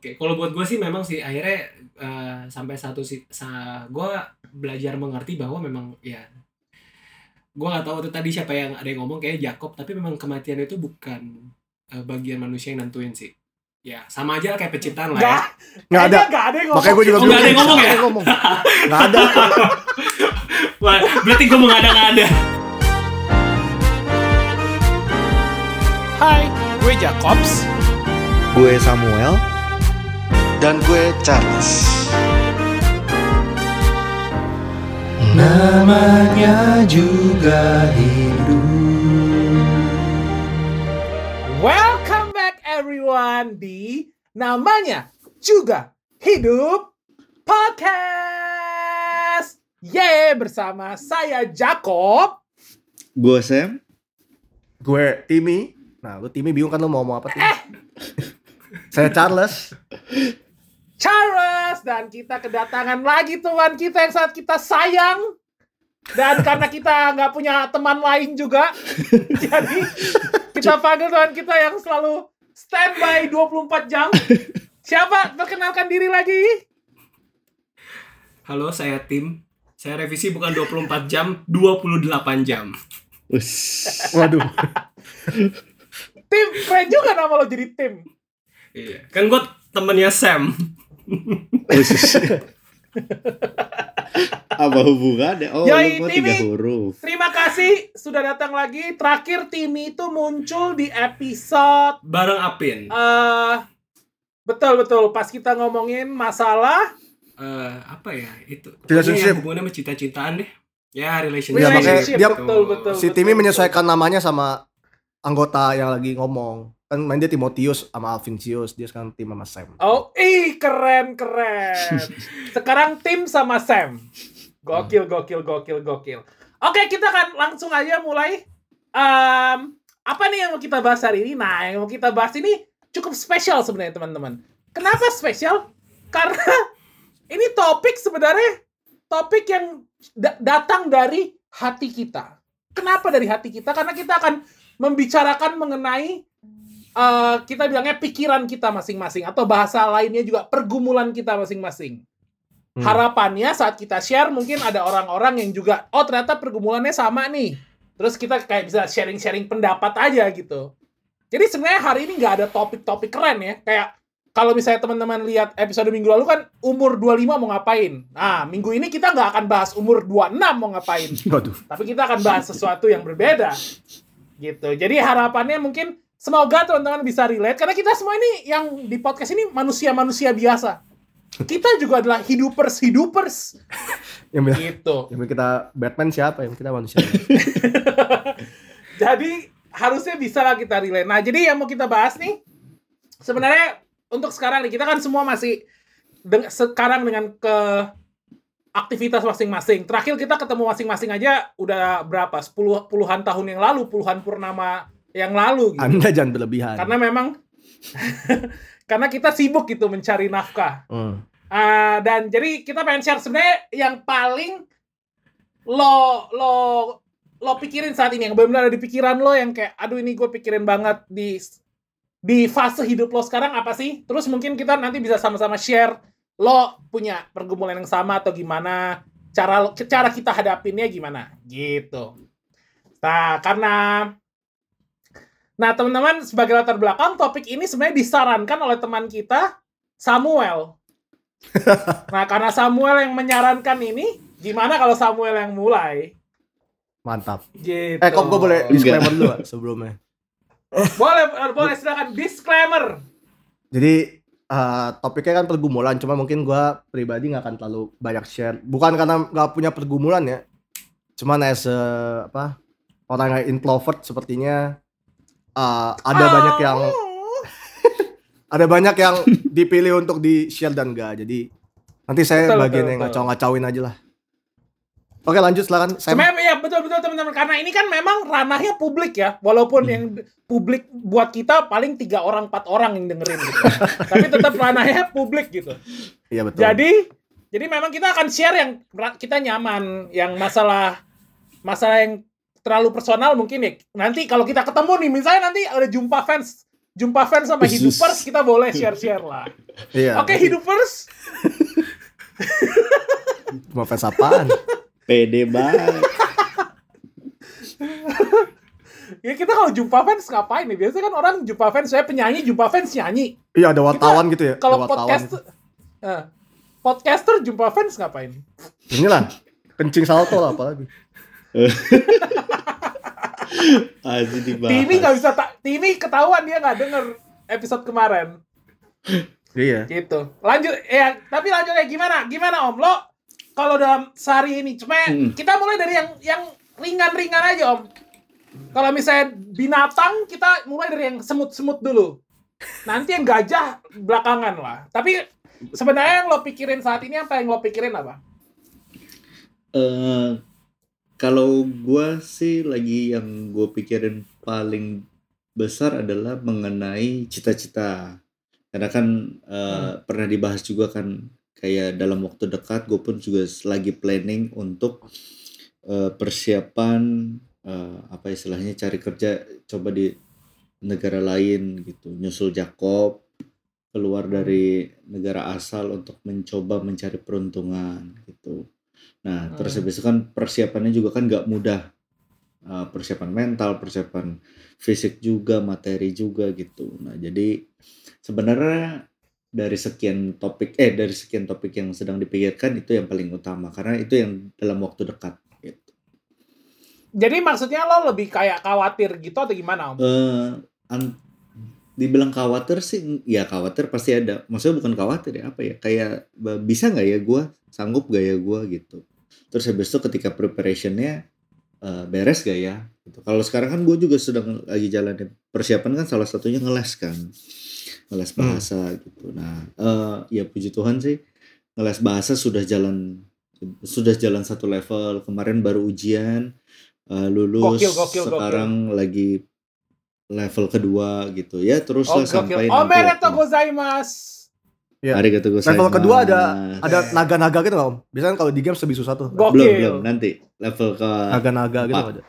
Oke, kalau buat gue sih memang sih akhirnya eh, sampai satu sih, sa gue belajar mengerti bahwa memang ya gue nggak tahu itu tadi siapa yang ada yang ngomong kayak Jacob, tapi memang kematian itu bukan eh, bagian manusia yang nentuin sih. Ya sama aja kayak penciptaan lah ya. Nggak, Nggak ada. nggak ada yang ngomong. Makanya gue juga Oh, nggak ada yang ngomong ya? Nggak ada yang ngomong. Nggak ada. Wah, berarti gue mengada-ngada. Hai, gue Jacobs. Gue Samuel. Dan gue Charles. Namanya juga hidup. Welcome back everyone di namanya juga hidup podcast. Yeay, bersama saya Jacob. Gue Sam. Gue Timmy. Nah, lu Timmy bingung kan lu mau ngomong apa Timmy? Saya Charles. Charles dan kita kedatangan lagi teman kita yang saat kita sayang dan karena kita nggak punya teman lain juga jadi kita panggil teman kita yang selalu standby 24 jam siapa perkenalkan diri lagi Halo, saya Tim. Saya revisi bukan 24 jam, 28 jam. Waduh. tim keren juga nama lo jadi tim Iya. Kan gue temennya Sam. Apa hubungannya? Oh, lu Timmy. tiga huruf. terima kasih sudah datang lagi terakhir tim itu muncul di episode Bareng Apin. eh betul betul pas kita ngomongin masalah eh apa ya itu Relationship. Hubungannya sama cinta-cintaan deh ya relationship, makanya Relationship, dia- betul, betul, Si Timmy menyesuaikan namanya sama anggota yang lagi ngomong. Kan main dia Timotius sama Alvincius. Dia sekarang tim sama Sam. Oh, ih keren keren. Sekarang tim sama Sam. Gokil gokil gokil gokil. Oke, kita kan langsung aja mulai. Em, apa nih yang mau kita bahas hari ini? Nah, yang mau kita bahas ini cukup spesial sebenarnya teman-teman. Kenapa spesial? Karena ini topik sebenarnya topik yang da- datang dari hati kita. Kenapa dari hati kita? Karena kita akan membicarakan mengenai eh, kita bilangnya pikiran kita masing-masing atau bahasa lainnya juga pergumulan kita masing-masing. Hmm. Harapannya saat kita share mungkin ada orang-orang yang juga oh ternyata pergumulannya sama nih. Terus kita kayak bisa sharing-sharing pendapat aja gitu. Jadi sebenarnya hari ini nggak ada topik-topik keren ya. Kayak kalau misalnya teman-teman lihat episode minggu lalu kan umur 25 mau ngapain. Nah, minggu ini kita nggak akan bahas umur 26 mau ngapain. Waduh. Tapi kita akan bahas sesuatu yang berbeda. Gitu. Jadi harapannya mungkin semoga teman-teman bisa relate karena kita semua ini yang di podcast ini manusia-manusia biasa. Kita juga adalah hidupers-hidupers Yang bilang, gitu. yang bilang kita Batman siapa? Yang kita manusia. Jadi harusnya bisa lah kita relate. Nah, jadi yang mau kita bahas nih sebenarnya untuk sekarang nih kita kan semua masih deng- sekarang dengan ke aktivitas masing-masing. Terakhir kita ketemu masing-masing aja udah berapa? 10 puluhan tahun yang lalu, puluhan purnama yang lalu gitu. Anda jangan berlebihan. Karena memang karena kita sibuk gitu mencari nafkah. Hmm. Ah, dan jadi kita pengen share sebenarnya yang paling lo lo lo pikirin saat ini yang benar-benar ada di pikiran lo yang kayak aduh ini gue pikirin banget di di fase hidup lo sekarang apa sih? Terus mungkin kita nanti bisa sama-sama share lo punya pergumulan yang sama atau gimana cara cara kita hadapinnya gimana gitu. Nah, karena Nah, teman-teman, sebagai latar belakang, topik ini sebenarnya disarankan oleh teman kita, Samuel. nah, karena Samuel yang menyarankan ini, gimana kalau Samuel yang mulai? Mantap. Gitu. Eh, kok gue boleh disclaimer dulu Pak, sebelumnya? Boleh, boleh, silakan. Disclaimer. Jadi eh, topiknya kan pergumulan, cuma mungkin gua pribadi nggak akan terlalu banyak share. Bukan karena nggak punya pergumulan ya, cuman as a, apa orang yang introvert sepertinya eh, ada banyak yang Oh. ada banyak yang dipilih untuk di share dan enggak. Jadi nanti saya Betul, bagian betul, yang betul. ngacau-ngacauin aja lah. Oke lanjut silakan. Sam. Sebenarnya ya betul-betul teman-teman karena ini kan memang ranahnya publik ya. Walaupun Hmm. yang publik buat kita paling tiga orang empat orang yang dengerin gitu. Tapi tetap ranahnya publik gitu. Iya betul. Jadi jadi memang kita akan share yang kita nyaman, yang masalah masalah yang terlalu personal mungkin ya. Nanti kalau kita ketemu nih, misalnya nanti ada jumpa fans jumpa fans sama hidupers kita boleh share-share lah. Iya. Oke, hidupers. Cuma fans apaan? Pede banget. Ya kita kalau jumpa fans ngapain nih? Biasanya kan orang jumpa fans, saya penyanyi jumpa fans nyanyi. Iya ada wartawan gitu ya. Kalau podcast eh, podcaster jumpa fans ngapain? Inilah kencing salto lah apalagi. Aji dibahas. Timi nggak bisa tak Timi ketahuan dia nggak denger episode kemarin. Iya. Gitu. Lanjut ya, tapi lanjutnya gimana? Gimana Om? Lo kalau dalam sehari ini cuma Hmm. kita mulai dari yang yang ringan-ringan aja Om. Kalau misalnya binatang kita mulai dari yang semut-semut dulu. Nanti yang gajah belakangan lah. Tapi sebenarnya yang lo pikirin saat ini apa yang lo pikirin apa? Eh, kalau gua sih lagi yang gue pikirin paling besar adalah mengenai cita-cita. Karena kan eh, pernah dibahas juga kan kayak dalam waktu dekat gue pun juga lagi planning untuk eh, persiapan eh, apa istilahnya cari kerja coba di negara lain gitu, nyusul Jakob keluar dari negara asal untuk mencoba mencari peruntungan gitu. Nah, terus Hmm. habis itu kan persiapannya juga kan nggak mudah. Uh, persiapan mental, persiapan fisik juga, materi juga gitu. Nah, jadi sebenarnya dari sekian topik eh dari sekian topik yang sedang dipikirkan itu yang paling utama karena itu yang dalam waktu dekat gitu. Jadi maksudnya lo lebih kayak khawatir gitu atau gimana Om? Eh, an- dibilang khawatir sih ya khawatir pasti ada maksudnya bukan khawatir ya apa ya kayak bisa nggak ya gua sanggup gak ya gua gitu terus habis itu ketika preparationnya eh, beres gak ya? Gitu. kalau sekarang kan gue juga sedang lagi jalanin persiapan kan salah satunya ngeles kan? Ngeles bahasa gitu. Nah eh, ya puji Tuhan sih ngeles bahasa sudah jalan sudah jalan satu level. Kemarin baru ujian eh, lulus Gokil, gokil, gokil. sekarang lagi level kedua gitu. Ya terus Oh, sampai gokil. Oh, nanti mereto waktu- gozaimasu. Level kedua ada ada naga-naga gitu om? Biasanya kalau di games lebih susah tuh. Gokil. belum belum nanti level ke Naga-naga gitu ada.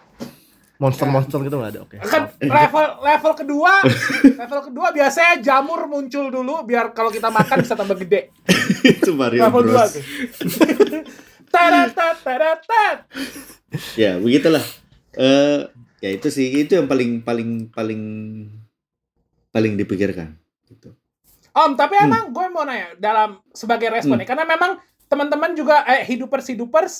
Monster-monster gitu nggak ada. Oke. Kan level level kedua, level kedua biasanya jamur muncul dulu biar kalau kita makan bisa tambah gede. itu Mario level dua Bros. Taratat, taratat. ya begitulah eh ya itu sih itu yang paling paling paling paling dipikirkan gitu Om, tapi Hmm. emang gue mau nanya dalam sebagai respon nih, karena memang teman-teman juga eh hidupers hidupers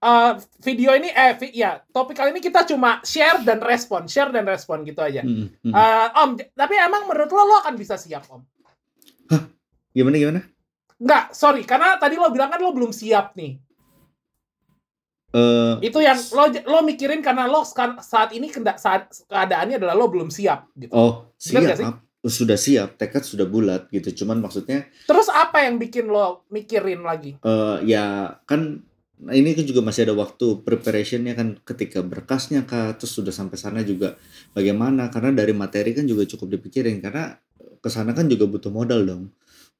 eh, video ini eh vi- ya topik kali ini kita cuma share dan respon, share dan respon gitu aja. Mm, mm. Eh, om, tapi emang menurut lo lo akan bisa siap om? gimana gimana Enggak, sorry, karena tadi lo bilang kan lo belum siap nih. eh Itu yang lo lo mikirin karena lo saat ini saat keadaannya adalah lo belum siap gitu. oh Bener nggak sih? Sudah siap tekad sudah bulat gitu cuman maksudnya Terus apa yang bikin lo mikirin lagi? eh ya kan nah ini kan juga masih ada waktu preparationnya kan ketika berkasnya kah terus sudah sampai sana juga bagaimana karena dari materi kan juga cukup dipikirin karena ke sana kan juga butuh modal dong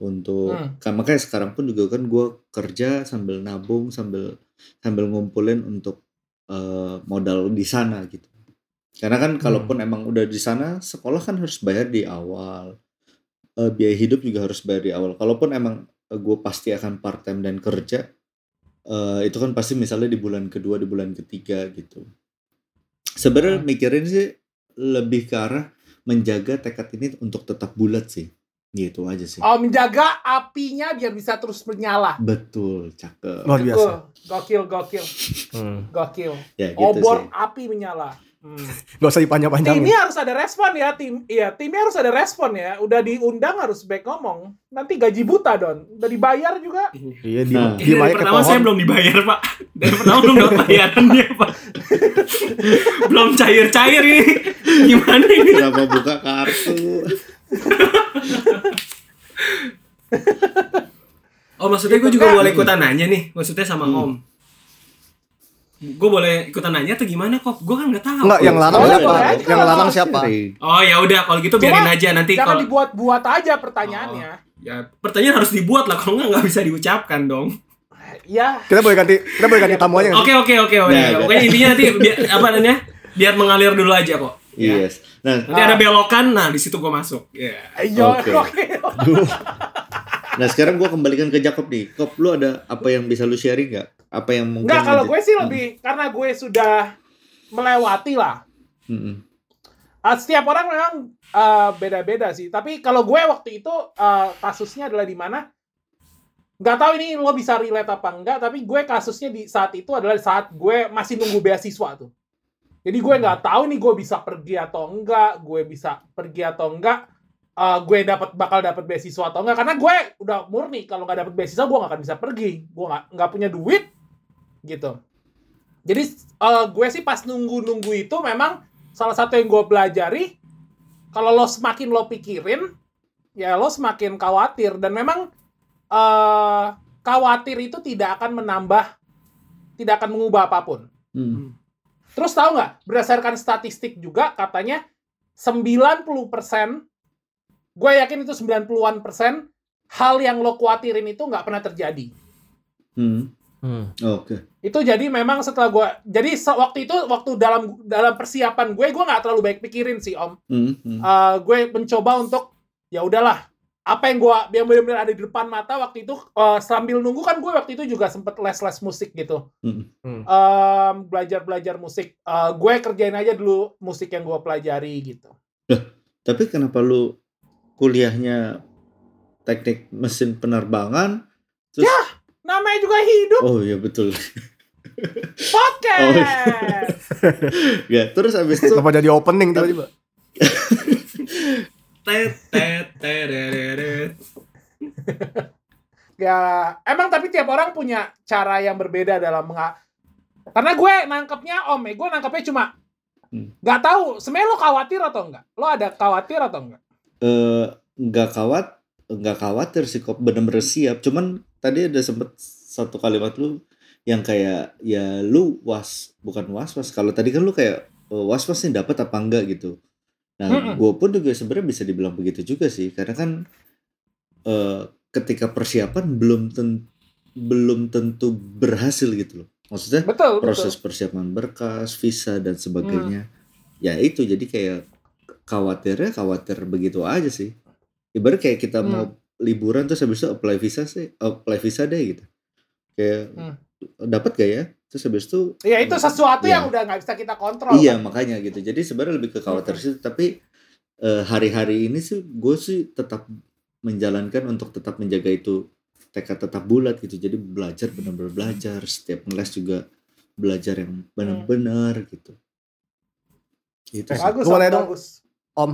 untuk Hmm. kan makanya sekarang pun juga kan gue kerja sambil nabung sambil sambil ngumpulin untuk eh, modal di sana gitu karena kan kalaupun emang udah di sana sekolah kan harus bayar di awal Eh, biaya hidup juga harus bayar di awal kalaupun emang gue pasti akan part time dan kerja eh, itu kan pasti misalnya di bulan kedua di bulan ketiga gitu sebenarnya Hmm. mikirin sih lebih ke arah menjaga tekad ini untuk tetap bulat sih gitu aja sih Oh, menjaga apinya biar bisa terus menyala. betul cakep Luar biasa. Gokil, gokil, gokil, Hmm. gokil. ya gitu Obor sih api menyala. Hmm. Gak usah dipanjang-panjangin. Timnya harus ada respon ya, tim. Iya, timnya harus ada respon ya. Udah diundang harus baik ngomong. Nanti gaji buta don. Udah dibayar juga. Iya di Nah. di dari ke pertama pohon. saya belum dibayar pak Dari pertama belum dapat bayarannya pak Belum cair-cair ini Gimana ini kenapa buka kartu Oh maksudnya gue juga boleh ikutan nanya nih Maksudnya sama Hmm. om Gue boleh ikutan nanya atau gimana kok Gue kan nggak tahu Enggak, yang larang Boleh, siapa? Yang kalau larang siapa? Oh ya udah kalau gitu biarin Cuma aja nanti Jangan kalau dibuat-buat aja pertanyaannya. ya pertanyaan harus dibuat lah kalau nggak nggak bisa diucapkan dong. Ya, Kita boleh ganti kita boleh ganti tamu aja nggak? Oke oke oke oke. Nah, Pokoknya intinya nanti biar apa namanya biar mengalir dulu aja kok. Ya. Yes. Nah, Nanti ada belokan, nah di situ gue masuk. Ya. Ayo, Oke. oke. Nah sekarang gua kembalikan ke Jacob nih. Kop, lu ada apa yang bisa lu sharing nggak? Apa yang mungkin Enggak, kalau gue sih lebih karena gue sudah melewati lah. Mm-mm. Ah, setiap orang memang ah, beda-beda sih. Tapi kalau gue waktu itu ah, kasusnya adalah di mana nggak tahu ini lo bisa relate apa enggak. Tapi gue kasusnya di saat itu adalah saat gue masih nunggu beasiswa tuh. Jadi gue nggak tahu nih gue bisa pergi atau enggak. Gue bisa pergi atau enggak. Ah, gue dapat bakal dapat beasiswa atau enggak. Karena gue udah murni kalau nggak dapat beasiswa gue nggak akan bisa pergi. Gue nggak nggak punya duit gitu. Jadi eh, gue sih pas nunggu-nunggu itu memang salah satu yang gue pelajari kalau lo semakin lo pikirin ya lo semakin khawatir dan memang eh khawatir itu tidak akan menambah tidak akan mengubah apa pun Hmm. terus tahu nggak berdasarkan statistik juga katanya 90% gue yakin itu 90-an persen hal yang lo khawatirin itu nggak pernah terjadi Hmm. Hmm. Oke. itu jadi memang setelah gue jadi se- waktu itu waktu dalam dalam persiapan gue gue nggak terlalu baik pikirin sih om Hmm. Hmm. Eh, gue mencoba untuk ya udahlah apa yang gue yang benar-benar ada di depan mata waktu itu eh, sambil nunggu kan gue waktu itu juga sempet les-les musik gitu Hmm. Em, belajar-belajar musik Eh, gue kerjain aja dulu musik yang gue pelajari gitu Tapi kenapa lu kuliahnya teknik mesin penerbangan? Terus, namanya juga hidup oh iya betul. podcast ya, terus abis itu Kenapa jadi opening tiba-tiba? Tet, tet, tereret. ya emang tapi tiap orang punya cara yang berbeda dalam menga karena gue nangkepnya om ya gue nangkepnya cuma Hmm. nggak tahu sebenarnya lo khawatir atau enggak lo ada khawatir atau enggak eh, nggak kawat nggak khawatir sih kok bener-bener siap. Cuman tadi ada sempet satu kalimat lu yang kayak ya lu was bukan was was. Kalau tadi kan lu kayak was was nih dapat apa enggak gitu. Nah, gue pun juga sebenarnya bisa dibilang begitu juga sih, karena kan eh, ketika persiapan belum ten- belum tentu berhasil gitu loh. Maksudnya betul proses betul persiapan berkas, visa dan sebagainya. Ya itu jadi kayak khawatirnya khawatir begitu aja sih. Ibarat kayak kita Hmm. mau liburan terus habis itu apply visa sih, apply visa deh gitu. Kayak Hmm. dapat gak ya? Terus habis itu ya itu sesuatu Iya. yang udah nggak bisa kita kontrol Iya kan? makanya gitu. Jadi sebenarnya lebih ke khawatir Mm-mm. sih. Tapi eh, hari-hari ini sih gue sih tetap menjalankan untuk tetap menjaga itu tekad tetap bulat gitu. Jadi belajar benar-benar belajar. Setiap ngeles juga belajar yang benar-benar gitu. Itu Eh, sih. bagus dong. bagus Om.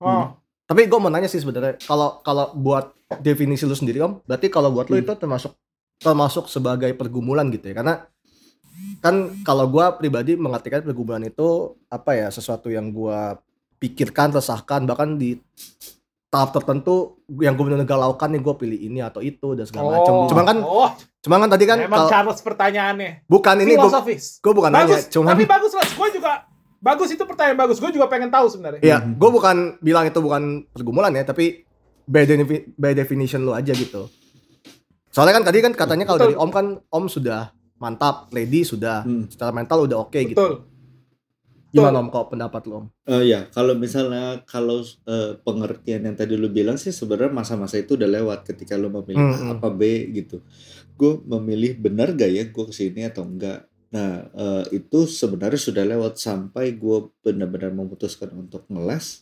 oh Tapi gue mau nanya sih sebenarnya kalau kalau buat definisi lu sendiri om, berarti kalau buat lu Hmm. itu termasuk termasuk sebagai pergumulan gitu ya? Karena kan kalau gua pribadi mengartikan pergumulan itu apa ya sesuatu yang gua pikirkan, resahkan bahkan di tahap tertentu yang gue benar galaukan nih gue pilih ini atau itu dan segala macam. Oh. Cuman kan, oh cuman kan tadi kan emang kalau- Charles pertanyaannya bukan ini gue gue bukan nanya, bagus cuman tapi bagus lah gue juga bagus itu pertanyaan bagus gue juga pengen tahu sebenarnya Iya, Mhm. gue bukan bilang itu bukan pergumulan ya, tapi by, defi- by definition lu aja gitu. Soalnya kan tadi kan katanya kalau dari Om kan Om sudah mantap, lady sudah, Hmm. secara mental udah oke gitu. betul Gimana Om kok pendapat lu Om? Eh, ya kalau misalnya kalau eh, pengertian yang tadi lu bilang sih sebenarnya masa-masa itu udah lewat ketika lu memilih Hmm, A hmm. apa B gitu. Gue memilih benar gak ya gue ke sini atau enggak. Nah eh, itu sebenarnya sudah lewat sampai gue benar-benar memutuskan untuk ngeles.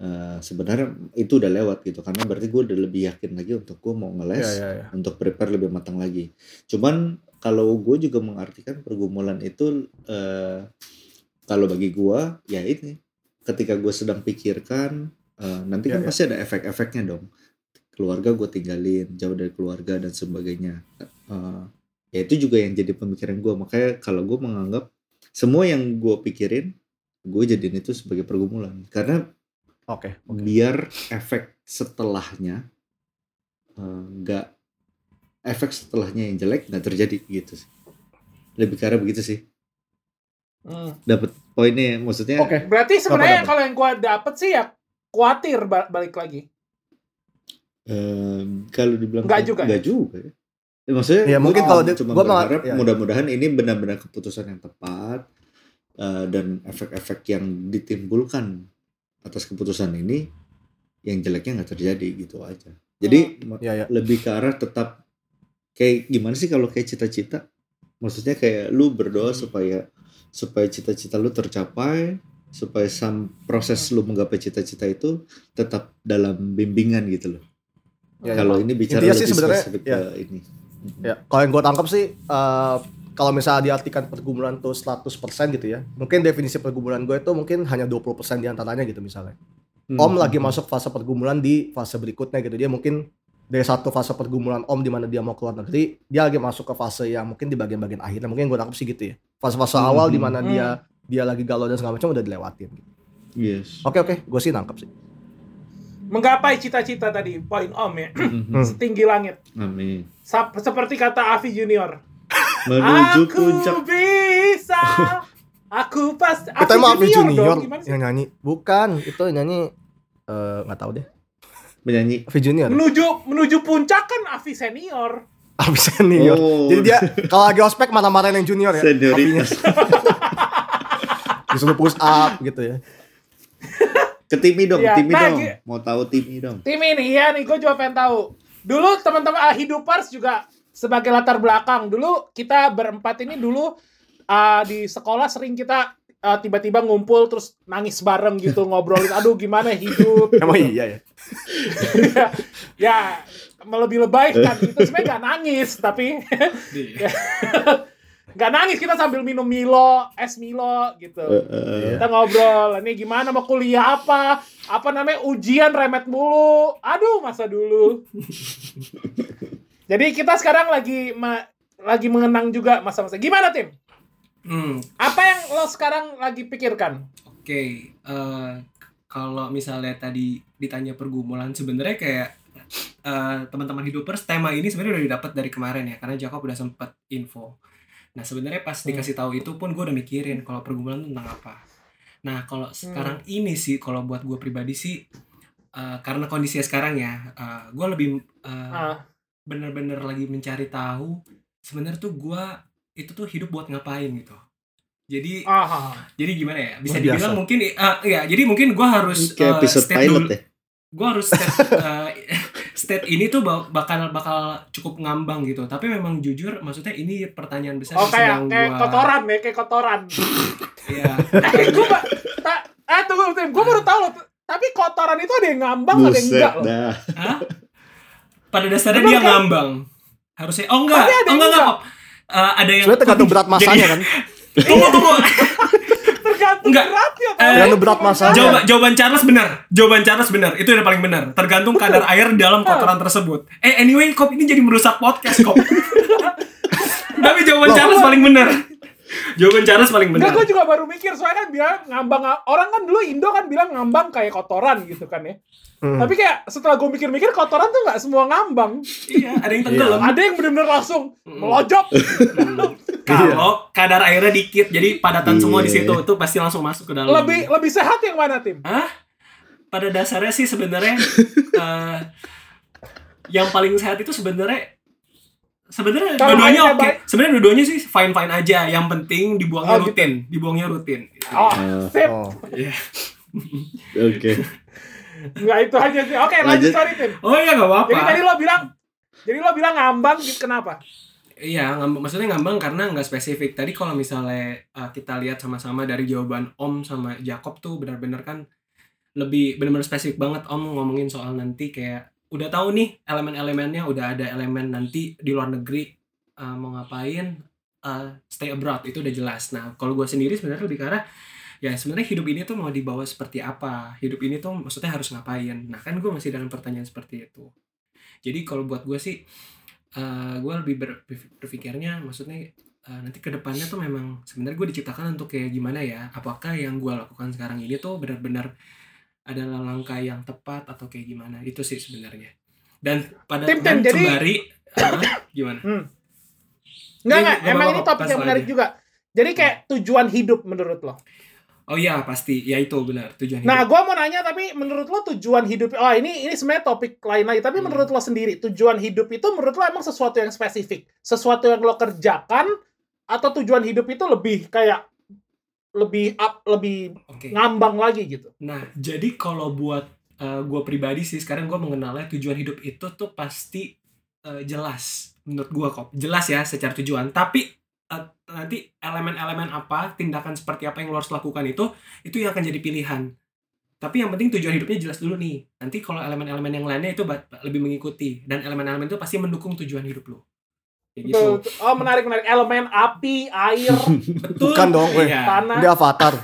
Eh, sebenarnya itu udah lewat gitu karena berarti gue udah lebih yakin lagi untuk gue mau ngeles Iya, iya, iya. untuk prepare lebih matang lagi. Cuman kalau gue juga mengartikan pergumulan itu eh, kalau bagi gue ya ini ketika gue sedang pikirkan eh, nanti Iya, kan iya. pasti ada efek-efeknya dong. Keluarga gue tinggalin jauh dari keluarga dan sebagainya. Eh, ya itu juga yang jadi pemikiran gue. Makanya kalau gue menganggap semua yang gue pikirin gue jadiin itu sebagai pergumulan karena Oke, oke. biar efek setelahnya eh, nggak efek setelahnya yang jelek nggak terjadi gitu sih lebih arah begitu sih Hmm. dapat poinnya maksudnya Oke. berarti sebenarnya kalau yang gue dapet sih ya khawatir ba- balik lagi em, kalau dibilang Nggak juga nggak juga ya. Ya, maksudnya Ya, mungkin kalau di- cuma gua berharap ya. mudah-mudahan ini benar-benar keputusan yang tepat eh, dan efek-efek yang ditimbulkan atas keputusan ini yang jeleknya nggak terjadi gitu aja. Jadi ma- Ya ya. lebih ke arah tetap kayak gimana sih kalau kayak cita-cita? Maksudnya kayak lu berdoa supaya supaya cita-cita lu tercapai, supaya sam proses lu menggapai cita-cita itu tetap dalam bimbingan gitu loh. Ya, ya. kalau ini bicara Intinya lebih sih spesifik ya. ke ini. Ya, kalau yang gue tangkap sih eh, kalau misalnya diartikan pergumulan tuh 100% gitu ya. Mungkin definisi pergumulan gue itu mungkin hanya 20% di antaranya gitu misalnya. Hmm. Om lagi masuk fase pergumulan di fase berikutnya gitu. Dia mungkin dari satu fase pergumulan Om di mana dia mau keluar negeri, dia lagi masuk ke fase yang mungkin di bagian-bagian akhirnya. Mungkin gue tangkap sih gitu ya. Fase-fase Hmm. awal di mana Hmm. dia dia lagi galau dan segala macam udah dilewatin. gitu. Yes. Oke oke, gue sih nangkep sih. Menggapai cita-cita tadi, poin Om ya. Mhm. Setinggi langit. Amin. Seperti kata Avi Junior. Menuju aku puncak. bisa. Aku pasti. Kita emang Avi Junior dong, yang nyanyi. Bukan, itu yang nyanyi eh, nggak tahu deh. menyanyi. Avi Junior. Menuju menuju puncak kan Avi senior. Avi senior. Oh. Jadi dia kalau lagi ospek marah-marahin yang junior ya. Senioritas. Disuruh push up gitu ya. Ke Timi dong, Iya, Timi nah, dong. Mau tahu Timi dong. Tim ini ya nih, gue juga pengen tahu. Dulu teman-teman ah, Hidupers juga sebagai latar belakang. Dulu kita berempat ini dulu ah, di sekolah sering kita ah, tiba-tiba ngumpul terus nangis bareng gitu ngobrolin aduh gimana hidup Emang iya ya. ya lebih lebay kan itu sebenarnya nggak nangis tapi Iya. nggak nangis kita sambil minum Milo es Milo gitu. Eh, eh. kita ngobrol ini gimana mau kuliah apa? Apa namanya ujian remet mulu. Aduh masa dulu. Jadi kita sekarang lagi ma- lagi mengenang juga masa-masa. Gimana tim? Hmm, apa yang lo sekarang lagi pikirkan? Oke, eh, kalau misalnya tadi ditanya pergumulan, sebenarnya kayak eh, teman-teman hidupers tema ini sebenarnya udah didapat dari kemarin ya, karena Jacob udah sempat info. Nah sebenarnya pas dikasih tahu itu pun gue udah mikirin kalau pergumulan itu tentang apa. Nah kalau sekarang ini sih, kalau buat gue pribadi sih, eh, karena kondisinya sekarang ya, gue lebih eh, Ah, bener-bener lagi mencari tahu sebenarnya tuh gua itu tuh hidup buat ngapain gitu jadi ah, jadi gimana ya bisa dibilang biasa. mungkin ah ya jadi mungkin gua harus Kayak eh, episode state pilot dulu ya. gua harus state, eh, state ini tuh ba- bakal bakal cukup ngambang gitu tapi memang jujur maksudnya ini pertanyaan besar oh yang kayak sedang kayak gua kotoran ya kayak kotoran Iya. eh gue tak ah tunggu tim gue baru tahu loh tapi kotoran itu ada yang ngambang ada yang Buset enggak loh dah. Hah? pada dasarnya Emang dia kan? ngambang harusnya oh enggak oh yang enggak enggak enggak. Eh, ada yang Sebenarnya tergantung berat masanya kan. tunggu tunggu tergantung Enggak. beratnya Eh, Tergantung berat masanya. Jawaban, jawaban Charles benar. Jawaban Charles benar. Itu yang paling benar. Tergantung kadar air di dalam kotoran tersebut. Eh anyway, kop ini jadi merusak podcast kop. Tapi jawaban Loh. Charles paling benar. Jawaban Charles paling Enggak, benar. gue juga baru mikir soalnya kan bilang ngambang orang kan dulu Indo kan bilang ngambang kayak kotoran gitu kan ya. Hmm. Tapi kayak setelah gue mikir-mikir kotoran tuh nggak semua ngambang. Iya, ada yang tenggelam. Ada yang bener-bener langsung Mm. melojok. Kalau kadar airnya dikit, jadi padatan semua di Iya. situ, itu pasti langsung masuk ke dalam. lebih lebih sehat yang mana tim? Hah? Pada dasarnya sih sebenarnya eh, yang paling sehat itu sebenarnya sebenarnya dua-duanya oke. baik- Sebenarnya dua-duanya sih fine fine aja. Yang penting dibuangnya Oh, gitu. rutin, dibuangnya rutin. Oh, Ah, sip. Oh. Iya. Oke. Nggak itu aja sih. Oke, lanjut Lanjut. sorry tim. Oh iya nggak apa-apa. Jadi tadi lo bilang jadi lo bilang ngambang gitu kenapa? Iya, ngambang, maksudnya ngambang karena nggak spesifik. Tadi kalau misalnya uh, kita lihat sama-sama dari jawaban Om sama Jacob tuh benar-benar kan lebih benar-benar spesifik banget Om ngomongin soal nanti kayak udah tahu nih elemen-elemennya, udah ada elemen nanti di luar negeri uh, mau ngapain, uh, stay abroad itu udah jelas. Nah, kalau gue sendiri sebenarnya lebih arah ya sebenarnya hidup ini tuh mau dibawa seperti apa? Hidup ini tuh maksudnya harus ngapain? Nah, kan gue masih dalam pertanyaan seperti itu. Jadi kalau buat gue sih gue lebih ber- berpikirnya maksudnya eh, nanti ke depannya tuh memang sebenarnya gue diciptakan untuk kayak gimana ya apakah yang gue lakukan sekarang ini tuh benar-benar adalah langkah yang tepat atau kayak gimana itu sih sebenarnya dan pada Tim, Tim, jadi- sembari ah, gimana Enggak Ini enggak, nggak emang ini topik yang menarik aja. juga. Jadi kayak tujuan hidup menurut lo. Oh iya pasti ya itu benar tujuan Nah, gua mau nanya tapi menurut lo tujuan hidup oh ini ini sebenarnya topik lain lagi, tapi Hmm. menurut lo sendiri tujuan hidup itu menurut lo emang sesuatu yang spesifik, sesuatu yang lo kerjakan atau tujuan hidup itu lebih kayak lebih up, lebih Oke. ngambang lagi gitu. Nah, jadi kalau buat gue pribadi sih sekarang gue mengenalnya tujuan hidup itu tuh pasti eh, jelas menurut gue kok jelas ya secara tujuan. Tapi eh, nanti elemen-elemen apa, tindakan seperti apa yang lo harus lakukan itu itu yang akan jadi pilihan. Tapi yang penting tujuan hidupnya jelas dulu nih. Nanti kalau elemen-elemen yang lainnya itu lebih mengikuti dan elemen-elemen itu pasti mendukung tujuan hidup lo. Kayak gitu. Betul. Oh menarik menarik. Elemen api, air, Betul. Bukan dong, weh. Iya. tanah. Dia avatar.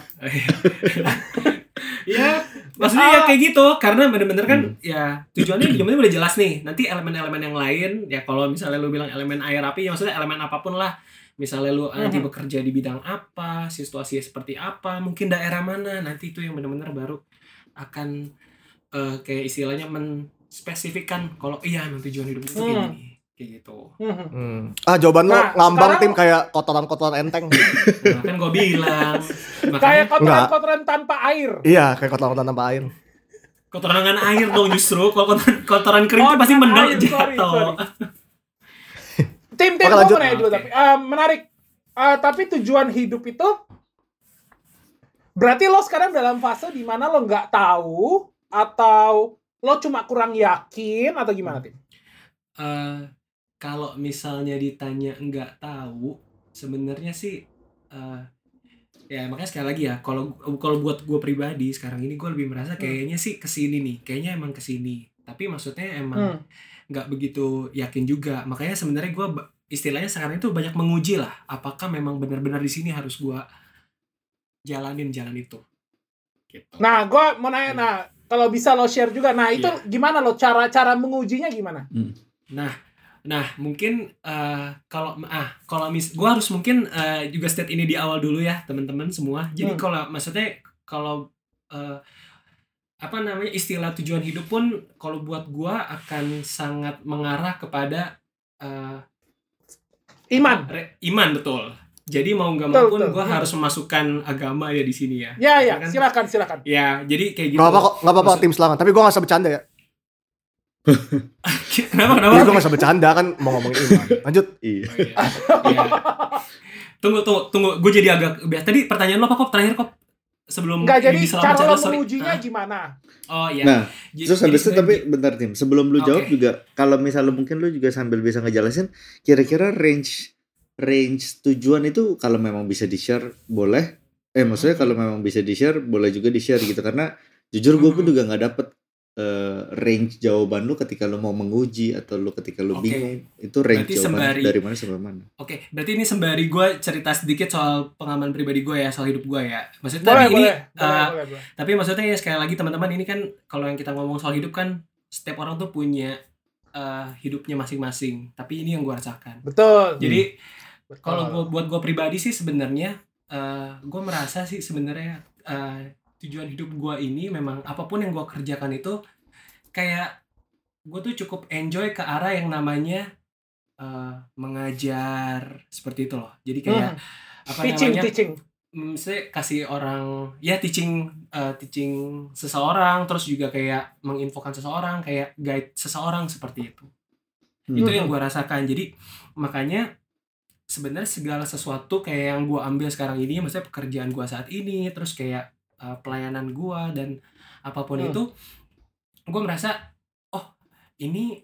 ya maksudnya ya kayak gitu karena bener-bener kan Hmm. ya tujuannya penting udah jelas nih nanti elemen-elemen yang lain ya kalau misalnya lu bilang elemen air api ya maksudnya elemen apa pun lah misalnya lu nanti Mhm. bekerja di bidang apa situasi seperti apa mungkin daerah mana nanti itu yang bener-bener baru akan eh, kayak istilahnya menspesifikkan kalau iya emang tujuan hidup itu kayak Hmm. gini kayak gitu Hmm. Hmm. Ah jawaban lo Nah, ngambang sekarang- tim kayak kotoran-kotoran enteng. nah, kan gue bilang Kayak makanya kotoran-kotoran tanpa air. iya, kayak kotoran-kotoran tanpa air. kotoran dengan air dong justru kalau kotoran, kotoran kering Oh, itu pasti mendel air, sorry, jatuh sorry. Tim tim Oke, mau nanya juga Oke. tapi eh, menarik. Eh, tapi tujuan hidup itu berarti lo sekarang dalam fase di mana lo nggak tahu atau lo cuma kurang yakin atau gimana tim? eh kalau misalnya ditanya nggak tahu sebenarnya sih eh ya makanya sekali lagi ya kalau kalau buat gue pribadi sekarang ini gue lebih merasa kayaknya sih ke sini nih kayaknya emang ke sini tapi maksudnya emang Hmm. Nggak begitu yakin juga makanya sebenarnya gue istilahnya sekarang itu banyak menguji lah apakah memang benar-benar di sini harus gue jalanin jalan itu gitu Nah, gue mau nanya, nah kalau bisa lo share juga, nah itu Iya. gimana lo cara cara mengujinya gimana? Nah, nah mungkin eh, kalau ah kalau mis, gue harus mungkin eh, juga state ini di awal dulu ya teman-teman semua. Jadi Hmm. kalau maksudnya kalau eh, apa namanya istilah tujuan hidup pun kalau buat gue akan sangat mengarah kepada eh, Iman. re- iman betul. Jadi mau nggak mau pun gue Hmm. harus memasukkan agama ya di sini ya. Ya ya, kan? silakan silakan. Ya, jadi kayak gitu. Gak apa kok, gak apa-apa Maksud- tim selangan. Tapi gue gak usah bercanda ya. kenapa kenapa? Jadi gue gak usah bercanda kan mau ngomongin iman. Lanjut. Iya. Oh, iya. Iya. Tunggu, tunggu, tunggu. Gue jadi agak biasa. Tadi pertanyaan lo apa kok? Terakhir kok sebelum Enggak, jadi cara lo mengujinya Ah, gimana? Oh iya. Nah, J- Terus jadi habis itu tapi bentar Tim, sebelum lu jawab Oke. juga kalau misalnya mungkin lu juga sambil bisa ngejelasin kira-kira range range tujuan itu kalau memang bisa di-share boleh. Eh maksudnya kalau memang bisa di-share boleh juga di-share gitu karena jujur gue pun juga nggak dapet eh, range jawaban lu ketika lu mau menguji atau lu ketika lu Oke. bingung itu range Berarti jawaban sembari- dari mana sampai mana. Oke, berarti ini sembari gue cerita sedikit soal pengalaman pribadi gue ya, soal hidup gue ya. Maksudnya Boleh, tapi ini, boleh, boleh, eh, boleh, boleh. tapi maksudnya ya sekali lagi teman-teman ini kan kalau yang kita ngomong soal hidup kan setiap orang tuh punya eh, hidupnya masing-masing. Tapi ini yang gue rasakan. Betul. Jadi kalau gua buat gue pribadi sih sebenarnya eh gue merasa sih sebenarnya eh, tujuan hidup gue ini memang apa pun yang gue kerjakan itu kayak gue tuh cukup enjoy ke arah yang namanya eh, mengajar seperti itu loh jadi kayak Hmm. apa teaching namanya teaching. mm, saya kasih orang ya teaching eh, teaching seseorang terus juga kayak menginfokan seseorang kayak guide seseorang seperti itu Hmm. itu yang gue rasakan jadi makanya sebenarnya segala sesuatu kayak yang gue ambil sekarang ini maksudnya pekerjaan gue saat ini terus kayak uh, pelayanan gue dan apa pun Hmm. itu gue merasa oh ini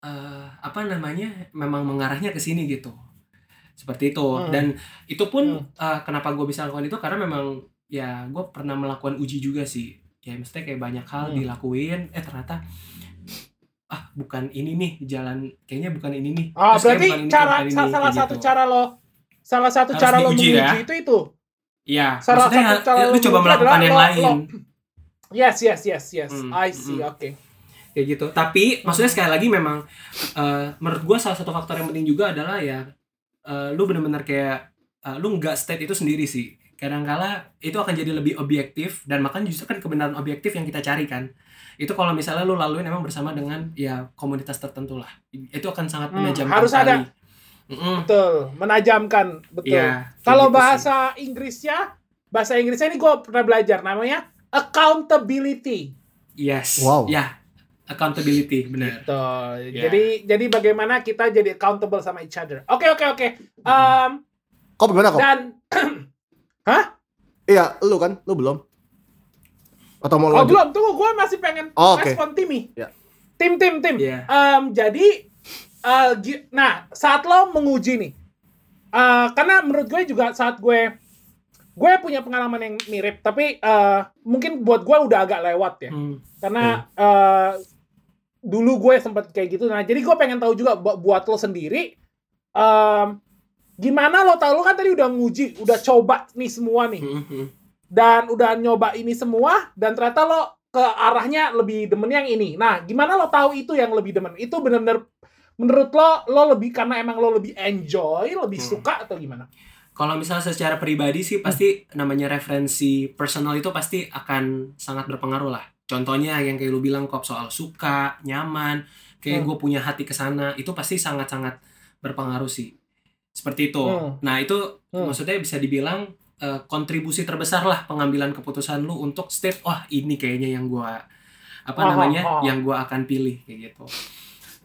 uh, apa namanya memang mengarahnya ke sini gitu seperti itu Hmm. dan itu pun Hmm. uh, kenapa gue bisa lakukan itu karena memang ya gue pernah melakukan uji juga sih ya maksudnya kayak banyak hal Hmm. dilakuin eh ternyata ah bukan ini nih jalan kayaknya bukan ini nih Ah, Terus kayak berarti ini, cara ini, salah satu gitu. cara lo salah satu Harus cara lo menguji ya. itu itu. Iya, Salah maksudnya satu cara lu coba melakukan yang lain. lo- Yes, yes, yes, yes. Hmm, I see. hmm. Oke. Kayak gitu. Tapi maksudnya sekali lagi memang eh, menurut gua salah satu faktor yang penting juga adalah ya eh, lu bener-bener kayak eh, lu nggak state itu sendiri sih. Kadangkala itu akan jadi lebih objektif dan makanya justru kan kebenaran objektif yang kita cari kan. Itu kalau misalnya lu laluin emang bersama dengan ya komunitas tertentu lah. Itu akan sangat Hmm, menajamkan harus sekali. ada. Mm-mm. Betul, menajamkan, betul. Kayak Kalau gitu sih. bahasa Inggrisnya, bahasa Inggrisnya ini gue pernah belajar namanya accountability. Yes. Wow. Ya. Accountability, benar. Betul. Ya. Jadi jadi bagaimana kita jadi accountable sama each other. Oke oke oke. Um, Kok gimana kok? dan Iya, lu kan? Lu belum? Atau mau Oh lanjut? belum, tunggu gue masih pengen Oh, oke. respon Timmy. Ya. Tim, tim, tim. Iya. Em, jadi, gi- nah saat lo menguji nih, eh, karena menurut gue juga saat gue, gue punya pengalaman yang mirip, tapi eh, mungkin buat gue udah agak lewat ya, Hmm. karena eh, dulu gue sempat kayak gitu. Nah, jadi gue pengen tahu juga bu- buat lo sendiri, em, gimana lo tahu lo kan tadi udah nguji, udah coba nih semua nih Hmm, hmm. dan udah nyoba ini semua dan ternyata lo ke arahnya lebih demen yang ini. Nah, gimana lo tahu itu yang lebih demen? Itu bener-bener menurut lo lo lebih karena emang lo lebih enjoy, lebih Hmm. suka atau gimana? Kalau misalnya secara pribadi sih pasti namanya referensi personal itu pasti akan sangat berpengaruh lah. Contohnya yang kayak lu bilang kok soal suka, nyaman, kayak Hmm. gue punya hati ke sana, itu pasti sangat-sangat berpengaruh sih. Seperti itu. Hmm. Nah, itu Hmm. maksudnya bisa dibilang eh, kontribusi terbesar lah pengambilan keputusan lu untuk step wah ini kayaknya yang gua apa Oh, namanya oh, oh. yang gua akan pilih kayak gitu.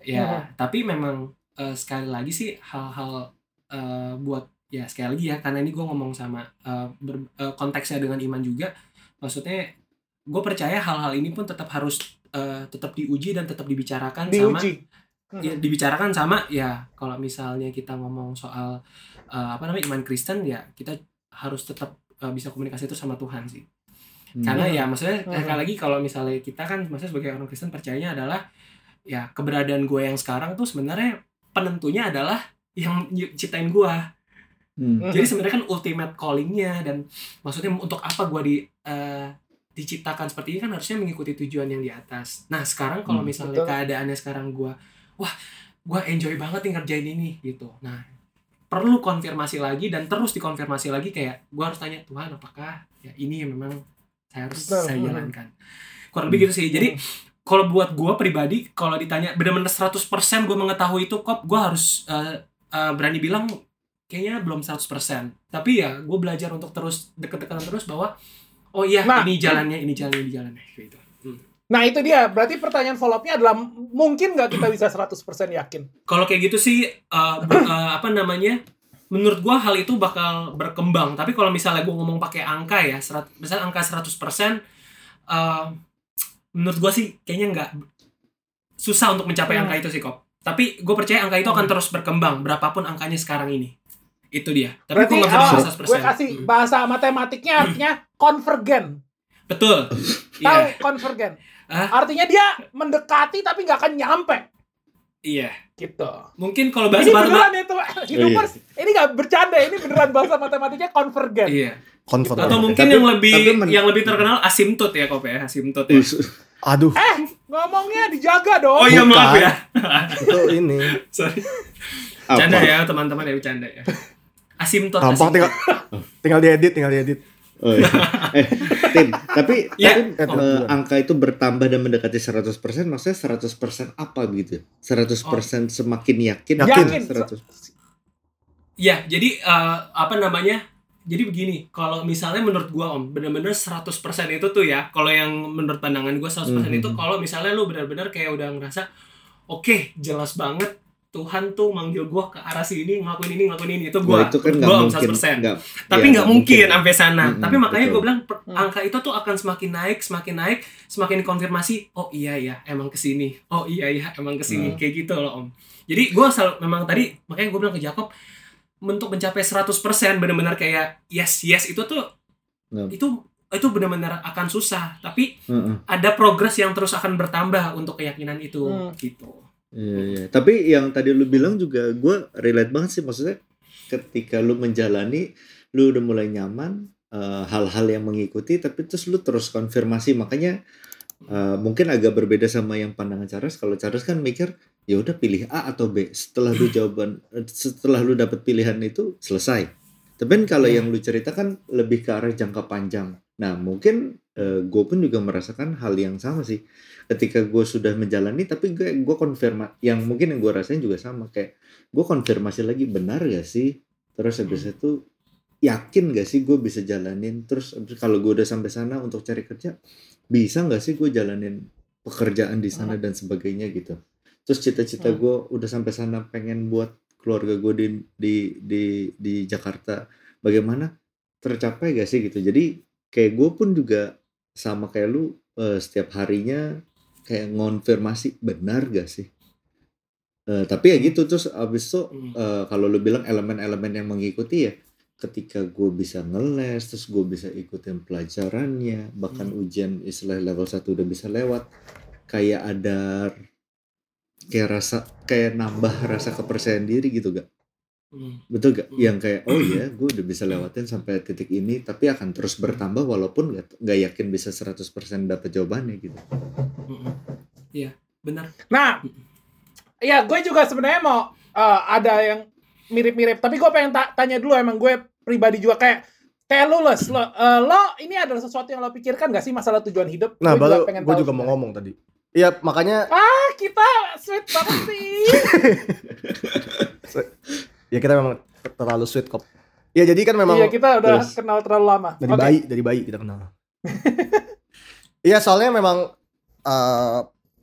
Ya, Hmm. tapi memang eh, sekali lagi sih hal-hal eh, buat ya sekali lagi ya karena ini gue ngomong sama eh, ber- eh, konteksnya dengan iman juga maksudnya gue percaya hal-hal ini pun tetap harus eh, tetap diuji dan tetap dibicarakan sama Diuji. ya, dibicarakan sama ya kalau misalnya kita ngomong soal eh, apa namanya iman Kristen ya kita harus tetap eh, bisa komunikasi itu sama Tuhan sih Hmm. karena ya maksudnya Hmm. sekali lagi kalau misalnya kita kan maksudnya sebagai orang Kristen percayanya adalah ya keberadaan gue yang sekarang tuh sebenarnya penentunya adalah yang ciptain gue Hmm. Hmm. jadi sebenarnya kan ultimate callingnya dan maksudnya untuk apa gue di eh, diciptakan seperti ini kan harusnya mengikuti tujuan yang di atas. Nah sekarang kalau Hmm, misalnya betul. keadaannya sekarang gue, wah gue enjoy banget nih ngerjain ini gitu. Nah perlu konfirmasi lagi dan terus dikonfirmasi lagi kayak gue harus tanya Tuhan apakah ya ini yang memang saya harus Betul. saya Hmm. jalankan. Kurang lebih gitu sih. Jadi kalau buat gue pribadi kalau ditanya benar-benar 100% gue mengetahui itu kok gue harus eh, eh, berani bilang kayaknya belum 100% tapi ya gue belajar untuk terus deket-deketan terus bahwa oh iya Nah. ini jalannya ini jalannya ini jalannya gitu Hmm. Nah, itu dia. Berarti pertanyaan follow up-nya adalah mungkin nggak kita bisa 100% yakin? kalau kayak gitu sih ber- eh, apa namanya menurut gue hal itu bakal berkembang tapi kalau misalnya gue ngomong pakai angka ya serat, misalnya angka 100% eh, menurut gue sih kayaknya nggak susah untuk mencapai Hmm. angka itu sih kok tapi gue percaya angka itu akan terus berkembang berapapun angkanya sekarang ini itu dia tapi Berarti gue nggak bisa oh, bilang gue 100% kasih Hmm. bahasa matematiknya artinya konvergen. betul Tahu iya konvergen? Ah? Artinya dia mendekati tapi nggak akan nyampe. Iya Gitu. mungkin kalau Ini bahasa beneran matematik itu, Oh, iya. Youtubers. Ini nggak bercanda, ini beneran bahasa matematiknya konvergen. iya Convert. atau mungkin Tapi- yang lebih tapi men- yang lebih terkenal asimtot ya kok ya asimtot ya. Aduh, Ngomongnya dijaga dong. oh iya maaf ya itu ini. sorry canda ya teman-teman ya bercanda ya asimtot Gampang asimtot. tinggal tinggal diedit, tinggal diedit. Oh, iya. eh, Tim, tapi, Ya. tapi eh, angka itu bertambah dan mendekati 100%, maksudnya 100% apa gitu? 100% semakin yakin? Yakin. Yakin. 100. Ya, jadi eh, apa namanya? Jadi begini, kalau misalnya menurut gua Om, bener-bener 100% itu tuh ya, kalau yang menurut pandangan gua 100% itu Mhm. kalau misalnya lu benar-benar kayak udah ngerasa oke, jelas banget Tuhan tuh manggil gua ke arah sini, ngelakuin ini, ngelakuin ini. Itu Wah, gua, itu kan Om mungkin. 100%. Nggak, Tapi ya, nggak mungkin sampai sana. Mm-mm, Tapi makanya gue bilang per- Hmm. angka itu tuh akan semakin naik, semakin naik, semakin konfirmasi. Oh iya ya, emang ke sini. Oh iya ya, emang ke sini. Hmm. Kayak gitu loh om. Jadi gue selalu memang tadi makanya gue bilang ke Jacob untuk mencapai 100% benar-benar kayak yes yes itu tuh Nggak. itu itu benar-benar akan susah. Tapi Heeh. ada progres yang terus akan bertambah untuk keyakinan itu Hmm. gitu. Iya, iya. Tapi yang tadi lu bilang juga gue relate banget sih. Maksudnya ketika lu menjalani lu udah mulai nyaman eh, hal-hal yang mengikuti tapi terus lu terus konfirmasi. Makanya eh, mungkin agak berbeda sama yang pandangan Charles. Kalau Charles kan mikir ya udah pilih A atau B. Setelah lu jawaban eh, setelah lu dapet pilihan itu selesai. Tapi kan kalau Iya. yang lu ceritakan lebih ke arah jangka panjang. Nah mungkin gue pun juga merasakan hal yang sama sih ketika gue sudah menjalani tapi gue gue konfirma yang mungkin yang gue rasain juga sama kayak gue konfirmasi lagi benar gak sih? Terus habis Hmm. itu yakin gak sih gue bisa jalanin? Terus kalau gue udah sampai sana untuk cari kerja bisa nggak sih gue jalanin pekerjaan di sana dan sebagainya? Gitu. Terus cita-cita Hmm. gue udah sampai sana pengen buat keluarga gue di di di di Jakarta. Bagaimana? Tercapai gak sih? Gitu. Jadi kayak gue pun juga sama kayak lu eh, setiap harinya kayak ngonfirmasi benar gak sih Eh, tapi ya gitu terus abis itu Hmm. eh, kalau lu bilang elemen-elemen yang mengikuti ya ketika gue bisa ngeles terus gue bisa ikutin pelajarannya bahkan Hmm. ujian istilah level 1 udah bisa lewat kayak ada kayak rasa kayak nambah rasa kepercayaan diri gitu gak Hmm. betul gak Hmm. yang kayak oh ya gue udah bisa lewatin sampai titik ini tapi akan terus bertambah walaupun gak, gak yakin bisa 100% dapet jawabannya gitu. Iya, benar. Nah, ya gue juga sebenarnya mau eh, ada yang mirip-mirip. Tapi gue pengen ta- tanya dulu emang gue pribadi juga kayak kayak lu Les, lo, eh, lo ini adalah sesuatu yang lo pikirkan gak sih masalah tujuan hidup? Nah, Gue baru pengen gue juga mau ngomong tadi. Iya, makanya Ah, kita sweet banget sih. ya kita memang terlalu sweet kok. Ya jadi kan memang iya, kita udah Terus. kenal terlalu lama. dari Oke. bayi, dari bayi kita kenal. Iya, soalnya memang eh,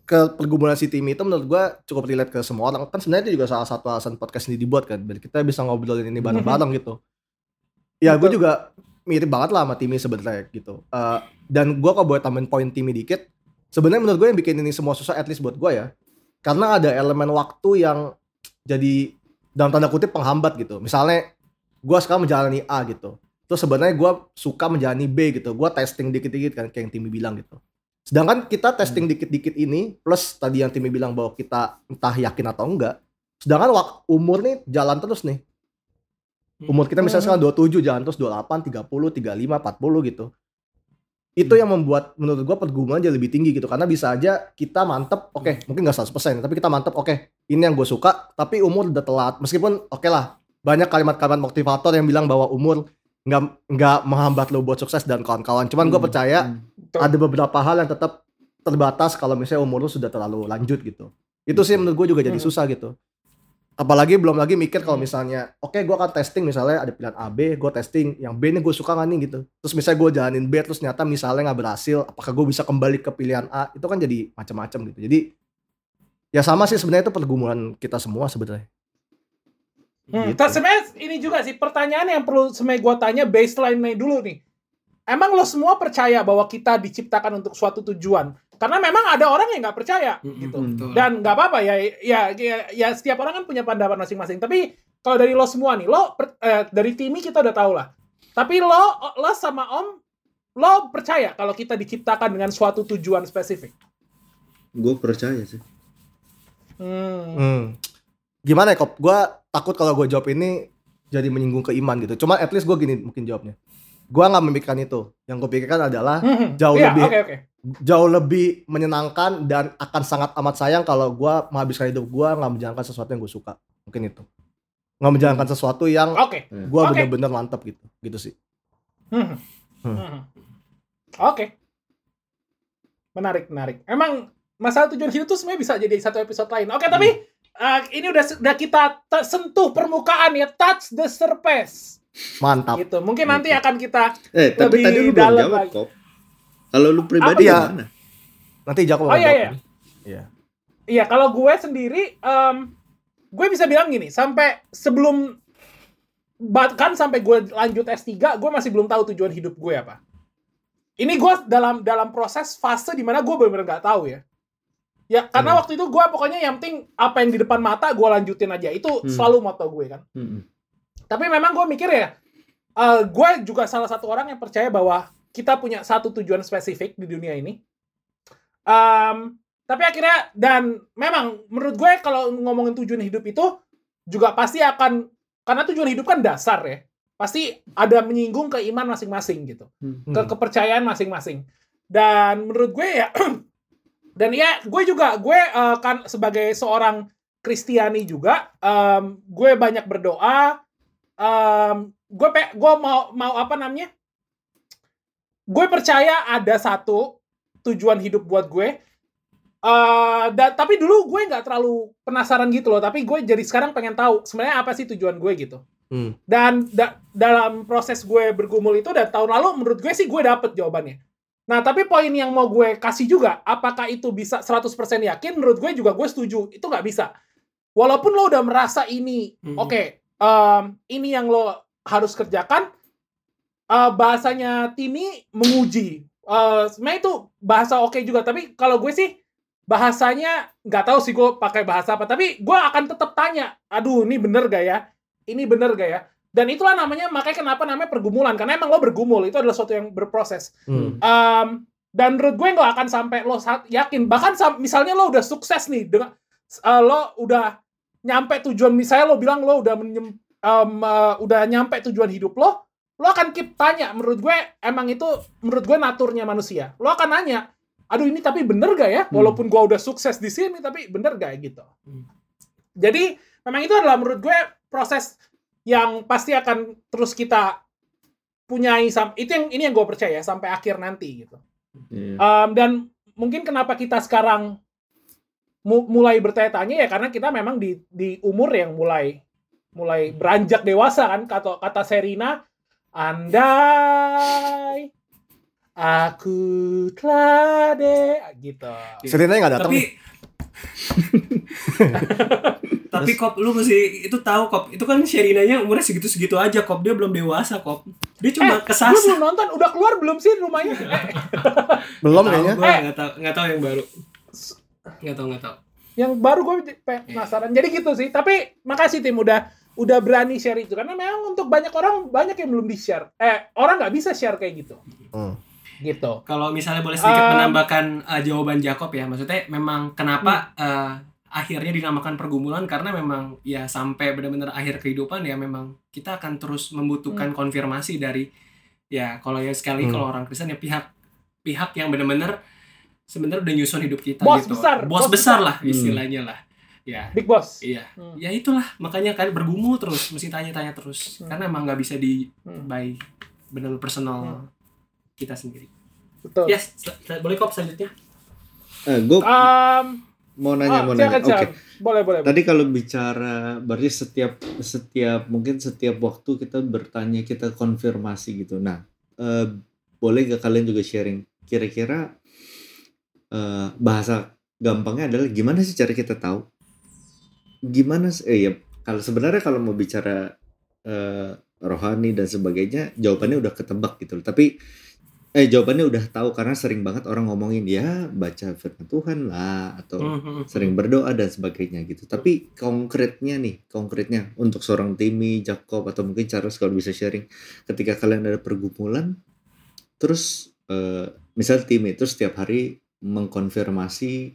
ke pergumulan si tim itu menurut gua cukup relate ke semua orang. Kan sebenarnya itu juga salah satu alasan podcast ini dibuat kan, biar kita bisa ngobrolin ini bareng-bareng gitu. Ya, gue juga mirip banget lah sama Timmy sebenarnya gitu. Eh, dan gua kalau boleh tambahin poin Timmy dikit, sebenarnya menurut gue yang bikin ini semua susah at least buat gua ya. Karena ada elemen waktu yang jadi dalam tanda kutip penghambat gitu. Misalnya gua sekarang menjalani A gitu. Terus sebenarnya gua suka menjalani B gitu. Gua testing dikit-dikit kan kayak yang Timmy bilang gitu. Sedangkan kita testing dikit-dikit ini plus tadi yang Timmy bilang bahwa kita entah yakin atau enggak. Sedangkan umur nih jalan terus nih. Umur kita misalnya sekarang 27 jalan terus 28, 30, 35, 40 gitu. Itu yang membuat menurut gua pergumulan jadi lebih tinggi gitu karena bisa aja kita mantep, oke, mungkin nggak 100%, tapi kita mantep, oke, ini yang gue suka, tapi umur udah telat. Meskipun oke lah, banyak kalimat-kalimat motivator yang bilang bahwa umur nggak nggak menghambat lo buat sukses dan kawan-kawan. Cuman gue Hmm, percaya hmm. Ada beberapa hal yang tetap terbatas kalau misalnya umur lu sudah terlalu lanjut gitu. Itu sih menurut gue juga jadi Hmm. susah gitu. Apalagi belum lagi mikir kalau Hmm. misalnya, oke gue akan testing misalnya ada pilihan A, B, gue testing yang B ini gue suka nggak nih gitu. Terus misalnya gue jalanin B, terus ternyata misalnya nggak berhasil, apakah gue bisa kembali ke pilihan A? Itu kan jadi macam-macam gitu. Jadi ya sama sih sebenarnya itu pergumulan kita semua sebenarnya. Hmm, Gitu. sebenarnya ini juga sih pertanyaan yang perlu sebenarnya gue tanya baseline-nya dulu nih. Emang lo semua percaya bahwa kita diciptakan untuk suatu tujuan? Karena memang ada orang yang nggak percaya gitu. betul. Dan nggak apa-apa ya, ya, ya, ya setiap orang kan punya pendapat masing-masing. Tapi kalau dari lo semua nih, lo per- eh, dari Timmy kita udah tahu lah. Tapi lo, lo sama Om, lo percaya kalau kita diciptakan dengan suatu tujuan spesifik? gue percaya sih Hmm. Hmm. Gimana ya kok? Gue takut kalau gue jawab ini jadi menyinggung ke iman gitu. Cuma at least gue gini mungkin jawabnya. Gue nggak memikirkan itu. Yang gue pikirkan adalah Hmm. Jauh Iya, lebih. Oke oke. jauh lebih menyenangkan dan akan sangat amat sayang kalau gue menghabiskan hidup gue nggak menjalankan sesuatu yang gue suka. Mungkin itu. Nggak menjalankan sesuatu yang Oke. gue Oke. bener-bener mantep gitu. Gitu sih. Hmm. Hmm. Hmm. Oke. Menarik, menarik. Emang masalah tujuan hidup tuh sebenarnya bisa jadi satu episode lain. Oke, tapi uh, ini udah udah kita sentuh permukaan ya, touch the surface. Mantap. Gitu. Mungkin nanti akan kita eh tapi Lebih tadi lu belum dalam jawab lagi. kok kalau lu pribadi ya? gimana Nanti Jakob Oh, iya, jawab iya. Iya. Iya, kalau gue sendiri, em, gue bisa bilang gini, sampai sebelum bahkan sampai gue lanjut S3, gue masih belum tahu tujuan hidup gue apa. Ini gue dalam dalam proses fase di mana gue benar-benar nggak tahu ya. Ya, karena Hmm. waktu itu gue pokoknya yang penting apa yang di depan mata gue lanjutin aja. Itu Hmm. selalu moto gue kan. Hmm, Tapi memang gue mikir ya, eh, gue juga salah satu orang yang percaya bahwa kita punya satu tujuan spesifik di dunia ini. Em, tapi akhirnya dan memang menurut gue kalau ngomongin tujuan hidup itu juga pasti akan karena tujuan hidup kan dasar ya. Pasti ada menyinggung ke iman masing-masing gitu hmm. ke kepercayaan masing-masing. Dan menurut gue ya dan ya gue juga gue eh, kan sebagai seorang Kristiani juga em, gue banyak berdoa em, gue pe gue mau mau apa namanya gue percaya ada satu tujuan hidup buat gue Eh da- tapi dulu gue nggak terlalu penasaran gitu loh tapi gue jadi sekarang pengen tahu sebenarnya apa sih tujuan gue gitu Hmm. dan da- dalam proses gue bergumul itu dan tahun lalu menurut gue sih gue dapet jawabannya. Nah, tapi poin yang mau gue kasih juga, apakah itu bisa 100% yakin? Menurut gue juga gue setuju, itu nggak bisa. Walaupun lo udah merasa ini, Mhm. oke, em, ini yang lo harus kerjakan, eh, bahasanya Timi menguji. Eh, sebenarnya itu bahasa oke juga, tapi kalau gue sih bahasanya nggak tahu sih gue pakai bahasa apa, tapi gue akan tetap tanya, aduh ini bener gak ya? Ini bener gak ya? Dan itulah namanya, makanya kenapa namanya pergumulan, karena emang lo bergumul, itu adalah sesuatu yang berproses. Hmm. Um, dan menurut gue nggak akan sampai lo yakin, bahkan misalnya lo udah sukses nih, dengan uh, lo udah nyampe tujuan, misalnya lo bilang lo udah menyem- um, uh, udah nyampe tujuan hidup lo, lo akan keep tanya. Menurut gue emang itu menurut gue naturnya manusia. Lo akan nanya, aduh ini tapi bener gak ya? Walaupun gue udah sukses di sini, tapi bener gak gitu? Hmm. Jadi memang itu adalah menurut gue proses yang pasti akan terus kita punyai itu yang ini yang gue percaya sampai akhir nanti gitu. Iya. Um, dan mungkin kenapa kita sekarang mulai bertanya-tanya ya karena kita memang di di umur yang mulai mulai beranjak dewasa kan kata kata Serina andai aku telah de gitu. Serena nggak datang tapi tapi kop lu mesti itu tahu kop itu kan Sherinanya umurnya segitu segitu aja kop dia belum dewasa kop dia cuma Eh, Lu kesasar belum nonton udah keluar belum sih rumahnya? Belum kayaknya. nggak tahu nggak tahu yang baru nggak tahu nggak tahu yang baru gue penasaran. Jadi gitu sih. Tapi makasih tim udah udah berani share itu karena memang untuk banyak orang banyak yang belum di share. Eh orang nggak bisa share kayak gitu. Hmm. Gitu. kalau misalnya boleh sedikit Um, menambahkan uh, jawaban Jacob ya maksudnya memang kenapa uh, akhirnya dinamakan pergumulan karena memang ya sampai benar-benar akhir kehidupan ya memang kita akan terus membutuhkan konfirmasi dari ya kalau ya sekali Hmm. kalau orang Kristen ya pihak pihak yang benar-benar sebenarnya udah nyusun hidup kita Bos gitu besar, bos, bos besar besar. lah Hmm. istilahnya lah ya Big boss. iya Hmm. ya itulah makanya kan bergumul terus mesti tanya-tanya terus Hmm. karena emang nggak bisa di Hmm. by benar personal Hmm. kita sendiri Betul. yes boleh kop selanjutnya Eh, gue Um, mau nanya, ah, mau nanya. Oke. silakan. Boleh, boleh. Tadi kalau bicara berarti setiap setiap mungkin setiap waktu kita bertanya kita konfirmasi gitu. Nah, eh, boleh gak kalian juga sharing kira-kira eh, bahasa gampangnya adalah gimana sih cara kita tahu? Gimana sih- eh ya kalau sebenarnya kalau mau bicara eh, rohani dan sebagainya jawabannya udah ketebak gitu loh. Tapi eh jawabannya udah tahu karena sering banget orang ngomongin ya baca firman Tuhan lah atau Mhm. sering berdoa dan sebagainya gitu. Tapi konkretnya nih, konkretnya untuk seorang Timmy, Jacob atau mungkin Charles kalau bisa sharing ketika kalian ada pergumulan, terus eh, misal Timmy itu setiap hari mengkonfirmasi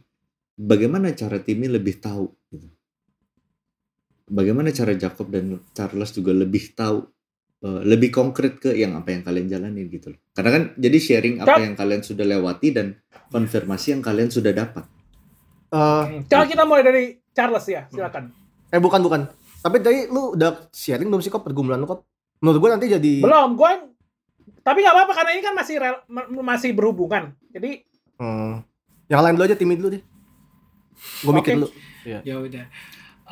bagaimana cara Timmy lebih tahu gitu. Bagaimana cara Jacob dan Charles juga lebih tahu eh, lebih konkret ke yang apa yang kalian jalanin gitu loh. Karena kan jadi sharing apa yang kalian sudah lewati dan konfirmasi yang kalian sudah dapat. Eh, Coba kita mulai dari Charles ya, silakan. eh bukan bukan. Tapi tadi lu udah sharing belum sih kok pergumulan lu kok? Menurut gua nanti jadi Belum, gue tapi nggak apa-apa karena ini kan masih rel- ma- masih berhubungan. Jadi Hmm. Yang lain dulu aja timid dulu deh. Gue mikir Oke. dulu. ya udah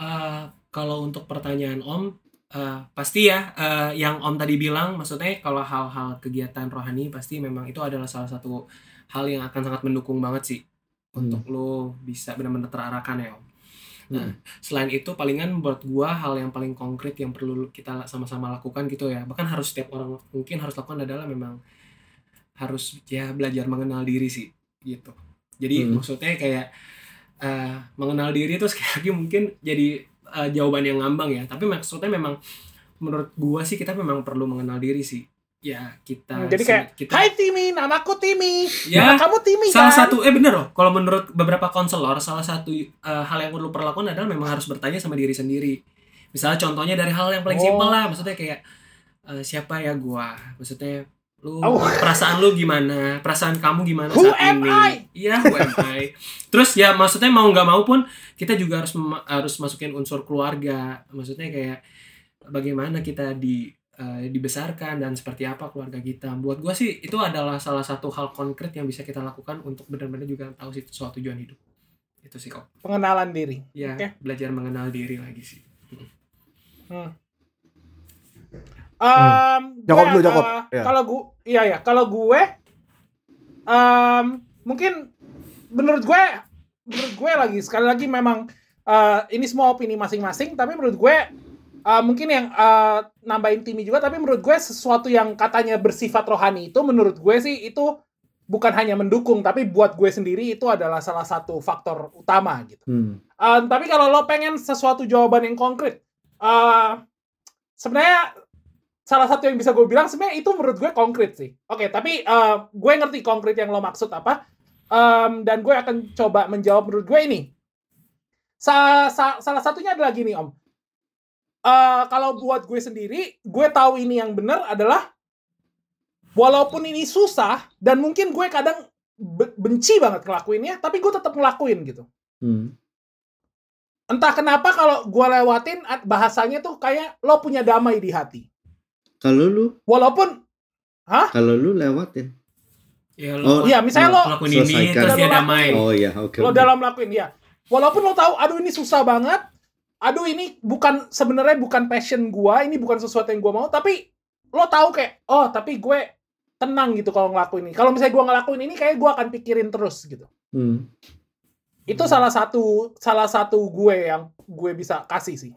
Eh, kalau untuk pertanyaan om eh, pasti ya eh, yang om tadi bilang maksudnya kalau hal-hal kegiatan rohani pasti memang itu adalah salah satu hal yang akan sangat mendukung banget sih untuk lo bisa benar-benar terarahkan ya om nah selain itu palingan buat gua hal yang paling konkret yang perlu kita sama-sama lakukan gitu ya bahkan harus setiap orang mungkin harus lakukan adalah memang harus ya belajar mengenal diri sih gitu jadi Hmm. maksudnya kayak eh, mengenal diri itu sekali lagi mungkin jadi eh, jawaban yang ngambang ya tapi maksudnya memang menurut gua sih kita memang perlu mengenal diri sih ya kita jadi kayak, kita Hai Timmy, namaku Timmy. ya Nah, kamu Timmy salah kan? satu eh bener loh kalau menurut beberapa konselor salah satu eh, hal yang perlu perlakukan adalah memang harus bertanya sama diri sendiri misalnya contohnya dari hal yang paling Oh. simpel lah maksudnya kayak eh, siapa ya gua maksudnya lu Oh. perasaan lu gimana perasaan kamu gimana Who saat am ini I? iya who am I terus ya maksudnya mau nggak mau pun kita juga harus harus masukin unsur keluarga maksudnya kayak bagaimana kita di eh, dibesarkan dan seperti apa keluarga kita buat gua sih itu adalah salah satu hal konkret yang bisa kita lakukan untuk benar-benar juga tahu sih soal tujuan hidup itu sih kok Pengenalan diri. ya Oke. belajar mengenal diri lagi sih Hmm. Um, Jakob dulu, Jakob. uh, Iya. Kalau gue, iya ya, kalau gue, um, mungkin menurut gue, menurut gue lagi sekali lagi memang uh, ini semua opini masing-masing, tapi menurut gue uh, mungkin yang uh, nambahin Timmy juga tapi menurut gue sesuatu yang katanya bersifat rohani itu menurut gue sih itu bukan hanya mendukung tapi buat gue sendiri itu adalah salah satu faktor utama gitu. Hmm. Uh, tapi kalau lo pengen sesuatu jawaban yang konkret, uh, sebenarnya salah satu yang bisa gue bilang sebenarnya itu menurut gue konkret sih. Oke, tapi uh, gue ngerti konkret yang lo maksud apa. Um, dan gue akan coba menjawab menurut gue ini. Sa sa salah satunya adalah gini om. Uh, kalau buat gue sendiri, gue tahu ini yang benar adalah walaupun ini susah dan mungkin gue kadang be- benci banget ngelakuinnya, tapi gue tetap ngelakuin gitu. Hmm. Entah kenapa kalau gue lewatin at- bahasanya tuh kayak lo punya damai di hati. Kalau lu, Walaupun, kalau lu lewatin. Ya Oh, lo iya misalnya lo lakuin ini terus dia Lo damai. Oh iya, oke. lo oke. dalam lakuin ya. Walaupun lo tahu, aduh ini susah banget, aduh ini bukan sebenarnya bukan passion gua, ini bukan sesuatu yang gua mau, tapi lo tahu kayak, oh tapi gue tenang gitu kalau ngelakuin ini. Kalau misalnya gua ngelakuin ini, kayak gua akan pikirin terus gitu. Hmm. Itu salah satu salah satu gue yang gue bisa kasih sih.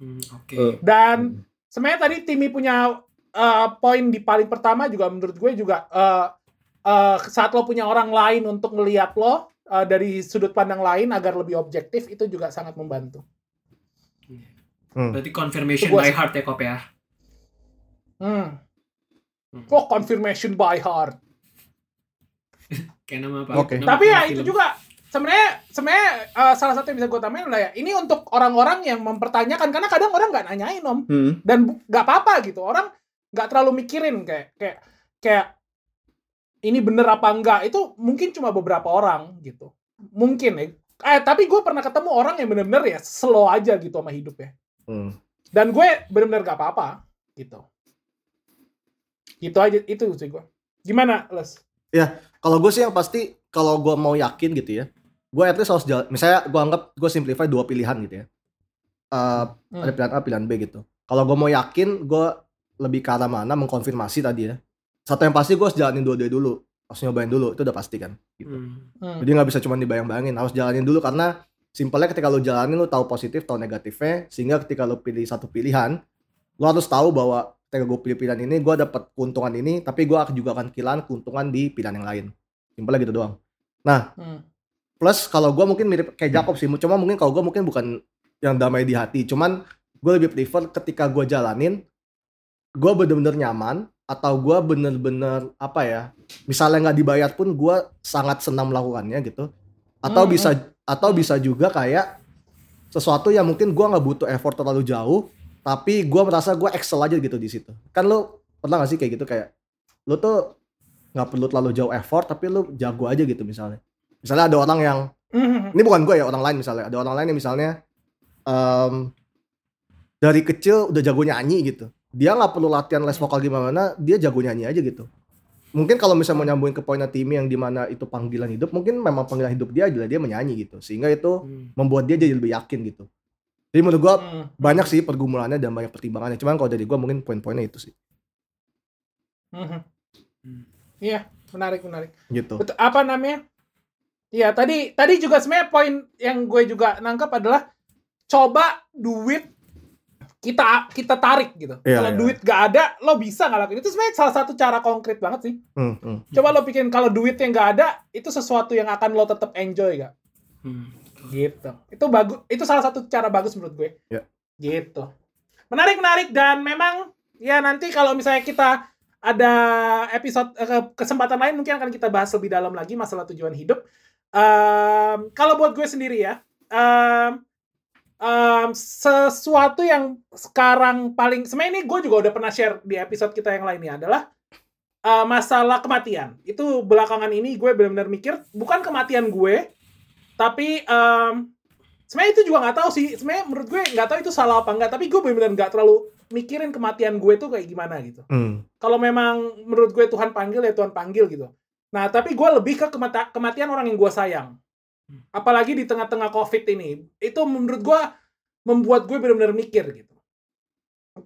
Hmm, Oke. Eh, Dan sebenarnya tadi Timmy punya uh, poin di paling pertama juga menurut gue juga uh, uh, saat lo punya orang lain untuk ngelihat lo uh, dari sudut pandang lain agar lebih objektif itu juga sangat membantu. Hmm. Berarti confirmation by heart ya kop ya. Hmm. Hmm. Oh, confirmation by heart. Kayak nama apa? Oke. Nama- Tapi ya nama itu film. juga sebenarnya sebenarnya uh, salah satu yang bisa gue tambahin adalah ya ini untuk orang-orang yang mempertanyakan karena kadang orang nggak nanyain om. Hmm. dan nggak apa-apa gitu. Orang nggak terlalu mikirin kayak kayak kayak ini bener apa enggak. Itu mungkin cuma beberapa orang gitu. Mungkin ya. Eh tapi gue pernah ketemu orang yang bener-bener ya slow aja gitu sama hidup ya. Hmm. dan gue bener-bener gak apa-apa gitu. Gitu aja itu sih gue gimana les? Kalau gue sih yang pasti kalau gue mau yakin gitu ya, gue at least harus jalan. Misalnya gue anggap gue simplify dua pilihan gitu ya. Eh, Hmm. Ada pilihan A, pilihan B gitu. Kalau gue mau yakin, gue lebih ke arah mana mengkonfirmasi tadi ya. Satu yang pasti gue harus jalanin dua-dua dulu, harus nyobain dulu, itu udah pasti kan. Gitu. Hmm. Hmm. Jadi nggak bisa cuma dibayang-bayangin, harus jalanin dulu karena simpelnya ketika lo jalanin lo tahu positif, tahu negatifnya, sehingga ketika lo pilih satu pilihan, lo harus tahu bahwa ketika gue pilih pilihan ini, gue dapat keuntungan ini, tapi gue juga akan kehilangan keuntungan di pilihan yang lain. Simpelnya gitu doang. Hmm. Plus kalau gue mungkin mirip kayak Jacob sih, cuma mungkin kalau gue mungkin bukan yang damai di hati, cuman gue lebih prefer ketika gue jalanin, gue bener-bener nyaman atau gue bener-bener apa ya, misalnya nggak dibayar pun gue sangat senang melakukannya gitu, atau Hmm, bisa atau bisa juga kayak sesuatu yang mungkin gue nggak butuh effort terlalu jauh, tapi gue merasa gue excel aja gitu di situ. Kan lo pernah gak sih kayak gitu? Kayak lo tuh nggak perlu terlalu jauh effort, tapi lo jago aja gitu misalnya. Misalnya ada orang yang Hmm. ini bukan gue ya orang lain misalnya ada orang lain yang misalnya em, dari kecil udah jago nyanyi gitu dia nggak perlu latihan les vokal gimana dia jago nyanyi aja gitu mungkin kalau misalnya mau nyambungin ke poinnya Timmy yang di mana itu panggilan hidup mungkin memang panggilan hidup dia adalah dia menyanyi gitu sehingga itu Hmm. membuat dia jadi lebih yakin gitu jadi menurut gue Hmm. banyak sih pergumulannya dan banyak pertimbangannya cuman kalau dari gue mungkin poin-poinnya itu sih Hmm. Hmm. Iya, menarik menarik. gitu Betul, apa namanya? Iya, tadi tadi juga sebenarnya poin yang gue juga nangkap adalah coba duit kita kita tarik gitu. Iya, kalau iya. duit gak ada, lo bisa nggak lakuin itu sebenarnya salah satu cara konkret banget sih. Hmm, hmm. Coba lo pikirin kalau duit yang gak ada, itu sesuatu yang akan lo tetap enjoy gak? Hmm. Gitu. Itu bagus. Itu salah satu cara bagus menurut gue. Ya. Gitu. Menarik menarik dan memang ya nanti kalau misalnya kita ada episode eh, ke- kesempatan lain mungkin akan kita bahas lebih dalam lagi masalah tujuan hidup. Em, kalau buat gue sendiri ya, em, em, sesuatu yang sekarang paling sebenarnya ini gue juga udah pernah share di episode kita yang lainnya adalah eh, masalah kematian. Itu belakangan ini gue benar-benar mikir bukan kematian gue, tapi em, sebenarnya itu juga nggak tahu sih. Sebenarnya menurut gue nggak tahu itu salah apa enggak. Tapi gue benar-benar nggak terlalu mikirin kematian gue tuh kayak gimana gitu. Hmm. Kalau memang menurut gue Tuhan panggil ya Tuhan panggil gitu. Nah tapi gue lebih ke kemata- kematian orang yang gue sayang. Apalagi di tengah-tengah COVID ini, itu menurut gue membuat gue benar-benar mikir gitu.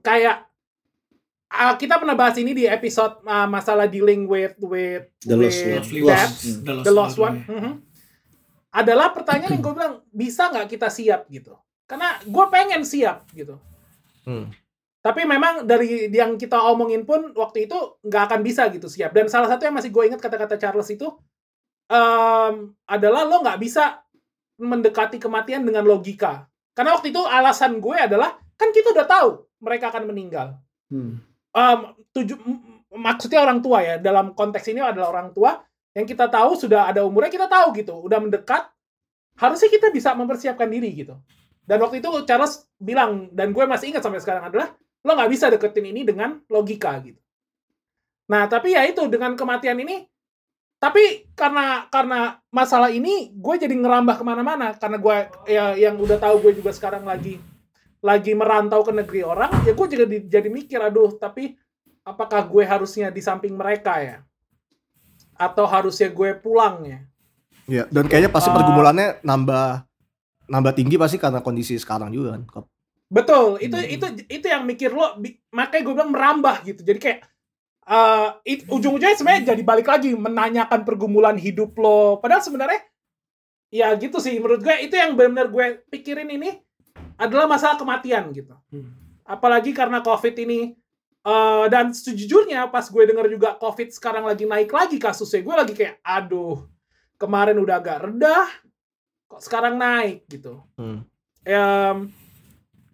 Kayak ah, kita pernah bahas ini di episode ah, masalah dealing with with The lost with one. Lovely death Lost. Hmm. The Lost the lost One, one ya. Mhm. adalah pertanyaan yang gue bilang bisa nggak kita siap gitu karena gue pengen siap gitu Hmm. Tapi memang dari yang kita omongin pun waktu itu nggak akan bisa gitu siap. Dan salah satu yang masih gue ingat kata-kata Charles itu em, adalah lo nggak bisa mendekati kematian dengan logika. Karena waktu itu alasan gue adalah kan kita udah tahu mereka akan meninggal. Hmm. Em, tuju- maksudnya orang tua ya dalam konteks ini adalah orang tua yang kita tahu sudah ada umurnya kita tahu gitu udah mendekat harusnya kita bisa mempersiapkan diri gitu dan waktu itu Charles bilang dan gue masih ingat sampai sekarang adalah lo nggak bisa deketin ini dengan logika gitu. Nah tapi ya itu dengan kematian ini tapi karena karena masalah ini gue jadi ngerambah ke mana-mana karena gue ya yang udah tahu gue juga sekarang lagi lagi merantau ke negeri orang ya gue juga di- jadi mikir aduh tapi apakah gue harusnya di samping mereka ya? Atau harusnya gue pulang ya? Iya, dan kayaknya pasti pergumulannya nambah nambah tinggi pasti karena kondisi sekarang juga kan. Betul itu Hmm. itu itu yang mikir lo makanya gue bilang merambah gitu. Jadi kayak eh it- ujung-ujungnya sebenarnya jadi balik lagi menanyakan pergumulan hidup lo. Padahal sebenarnya ya gitu sih. Menurut gue itu yang benar-benar gue pikirin ini adalah masalah kematian gitu. Hmm. apalagi karena covid ini. Eh dan sejujurnya pas gue denger juga covid sekarang lagi naik lagi kasusnya gue lagi kayak aduh kemarin udah agak rendah kok sekarang naik? gitu. Hmm. Em,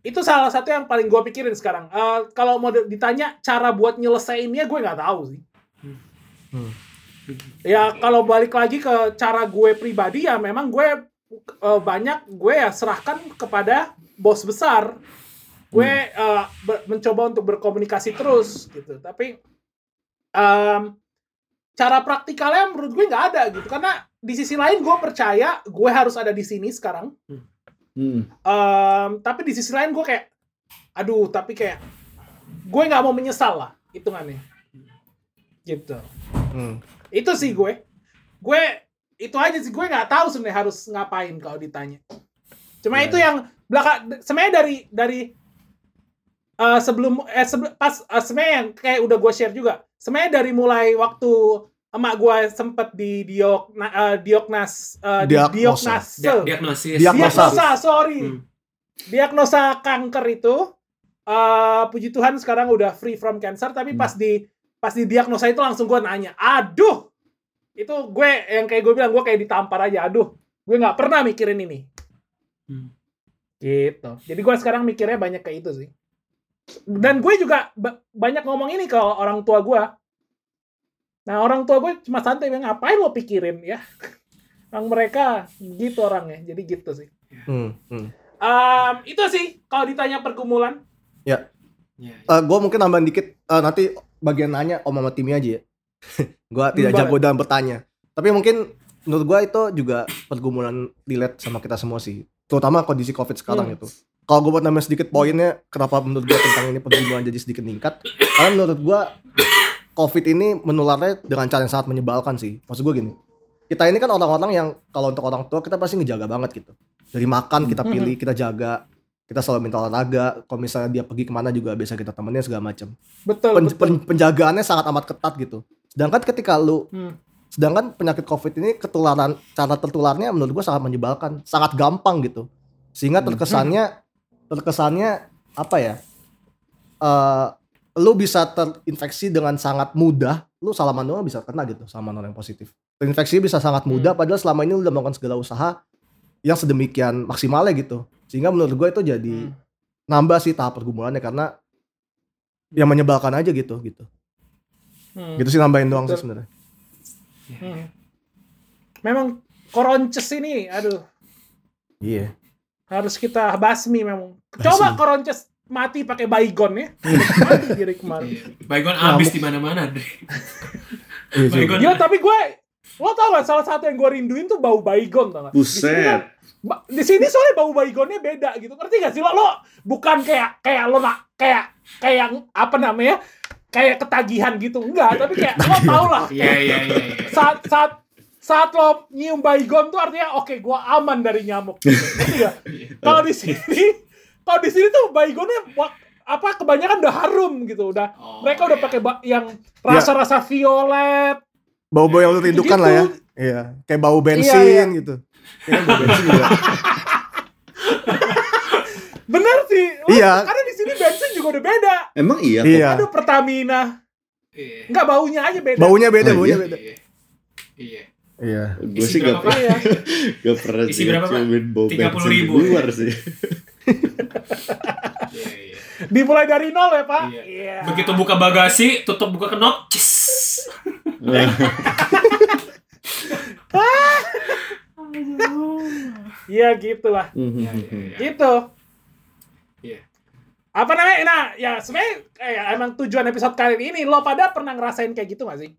itu salah satu yang paling gue pikirin sekarang. Eh, kalau mau ditanya cara buat nyelesainnya gue nggak tahu sih. Hmm. ya kalau balik lagi ke cara gue pribadi ya memang gue eh, banyak gue ya serahkan kepada bos besar. Gue ber- mencoba untuk berkomunikasi terus gitu. Tapi em, cara praktikalnya menurut gue nggak ada gitu. Karena di sisi lain gue percaya gue harus ada di sini sekarang. Hmm. Em, tapi di sisi lain gue kayak aduh tapi kayak gue nggak mau menyesal lah hitungannya. Gitu. Hmm. itu sih gue. Gue itu aja sih. Gue nggak tahu sebenarnya harus ngapain kalau ditanya. Cuma Ya. itu yang belakang sebenarnya dari dari eh, sebelum eh sebelum pas eh, sebenarnya yang kayak udah gue share juga. Sebenarnya dari mulai waktu emak gue sempet di diok na- eh, dioknas di- Diagnosa. diagnosis Diagnosa. diagnosa sorry Hmm. diagnosa kanker itu eh puji Tuhan sekarang udah free from cancer tapi Hmm. pas di pas di diagnosa itu langsung gue nanya aduh itu gue yang kayak gue bilang gue kayak ditampar aja aduh gue nggak pernah mikirin ini Hmm. gitu jadi gue sekarang mikirnya banyak kayak itu sih dan gue juga ba- banyak ngomong ini ke orang tua gue nah orang tua gue cuma santai bilang ngapain lo pikirin ya orang mereka gitu orangnya jadi gitu sih Hmm. Hmm. Em, itu sih kalau ditanya pergumulan. Ya, gue mungkin nambahin dikit eh, nanti bagian nanya om sama Timmy aja ya. gue tidak jago dalam bertanya. Tapi mungkin menurut gue itu juga pergumulan relate sama kita semua sih. Terutama kondisi covid sekarang Hmm. itu. Kalau gue buat nambahin sedikit poinnya, kenapa menurut gue tentang ini pergumulan jadi sedikit meningkat? Karena menurut gue covid ini menularnya dengan cara yang sangat menyebalkan sih. Maksud gue gini, kita ini kan orang-orang yang kalau untuk orang tua kita pasti ngejaga banget gitu. Dari makan kita pilih, kita jaga, kita selalu minta olahraga. Kalau misalnya dia pergi ke mana juga biasa kita temenin segala macam. Betul, Pen- betul. pen- penjagaannya sangat amat ketat gitu. Sedangkan ketika lu Hmm. sedangkan penyakit covid ini ketularan cara tertularnya menurut gua sangat menyebalkan, sangat gampang gitu. Sehingga Hmm. terkesannya terkesannya apa ya? eh lu bisa terinfeksi dengan sangat mudah, lu salaman doang bisa kena gitu sama orang yang positif. Terinfeksi bisa sangat mudah padahal selama ini lu udah melakukan segala usaha yang sedemikian maksimalnya gitu. Sehingga menurut gue itu jadi Hmm. nambah sih tahap pergumulannya karena yang menyebalkan aja gitu gitu. Hmm. Gitu sih nambahin doang sih sebenarnya. Hmm. Memang koronces ini, aduh, Iya. harus kita basmi memang. Coba Basmi. koronces mati pakai baygon ya. mati diri kemarin. Baygon abis di mana-mana deh. Iya. Baygon. Gila, tapi gue, lo tau gak salah satu yang gue rinduin tuh bau baygon tau gak? Di sini kan- Buset. Ba- di sini soalnya bau baygonnya beda gitu ngerti gak sih lo lo bukan kayak kayak lo nak kayak kayak apa namanya kayak ketagihan gitu enggak tapi kayak lo tau lah Iya, iya, iya. iya. saat saat saat lo nyium baygon tuh artinya oke gua aman dari nyamuk gitu. ngerti gak kalau di sini kalau di sini tuh baygonnya apa kebanyakan udah harum gitu udah Oh, mereka udah iya. pakai ba- yang rasa-rasa violet Bau-bau yang lu rindukan lah ya. Gitu. Iya, kayak bau bensin Iya, iya. gitu. Bau bensin juga. bener sih Lo- Iya. karena di sini bensin juga udah beda. Emang iya kok. Iya. Aduh Pertamina. Iya. Enggak baunya aja beda. Baunya beda, Oh, baunya iya? beda. Iya. Iya. Iya. Gue sih gak? Iya. gak pernah sih ciumin bau 30.000 bensin di luar sih. Iya. Dimulai dari nol ya, Pak? Iya. Iya. Begitu buka bagasi, tutup buka kenop, cis. Iya gitulah. Iya, iya, iya. Gitu. Iya. Apa namanya? Nah, ya sebenarnya eh, emang tujuan episode kali ini lo pada pernah ngerasain kayak gitu gak sih?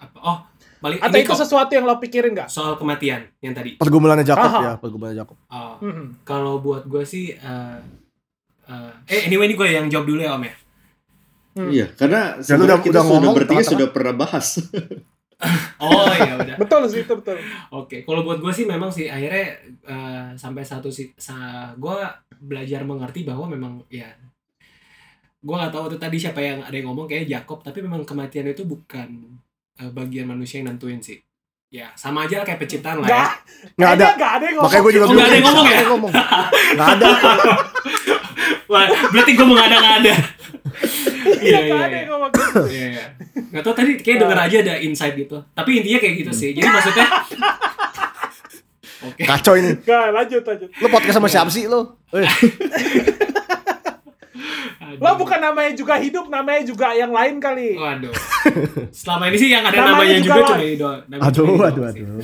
Apa? Oh, balik Atau ini itu kok, sesuatu yang lo pikirin gak? soal kematian yang tadi. Pergumulannya Jacob Aha. ya, pergumulannya Jacob. Oh, Mhm. kalau buat gue sih eh eh, eh anyway ini gue yang jawab dulu ya Om ya. Iya, karena Ya, udah- kita udah sudah ngomong bertiga sudah pernah bahas. Oh ya udah. Betul sih itu betul. Oke, kalau buat gue sih memang sih akhirnya eh, sampai satu si, sa, gue belajar mengerti bahwa memang ya gue nggak tahu itu tadi siapa yang ada yang ngomong kayak Jacob, tapi memang kematian itu bukan eh, bagian manusia yang nentuin sih. Ya sama aja lah kayak penciptaan lah ya. Enggak. Nggak ada. Enggak ada yang ngomong. Makanya gue juga Oh, nggak ada yang ngomong ya? Nggak ngomong. Nggak ada. Wah, berarti gue mengada-ngada. Iya, Iya, nggak iya, ada iya. yang ngomong gitu. Iya, iya. Nggak tahu tadi kayak denger aja ada insight gitu. Tapi intinya kayak gitu sih. Jadi maksudnya Oke. Kacau ini. Enggak, lanjut lanjut. Lu podcast sama siapa sih lu? Aduh. Lo bukan namanya juga hidup, namanya juga yang lain kali. Waduh. Selama ini sih yang ada Namanya namanya, juga juga cuma Ido. Namanya Aduh, cuma aduh, sih. aduh.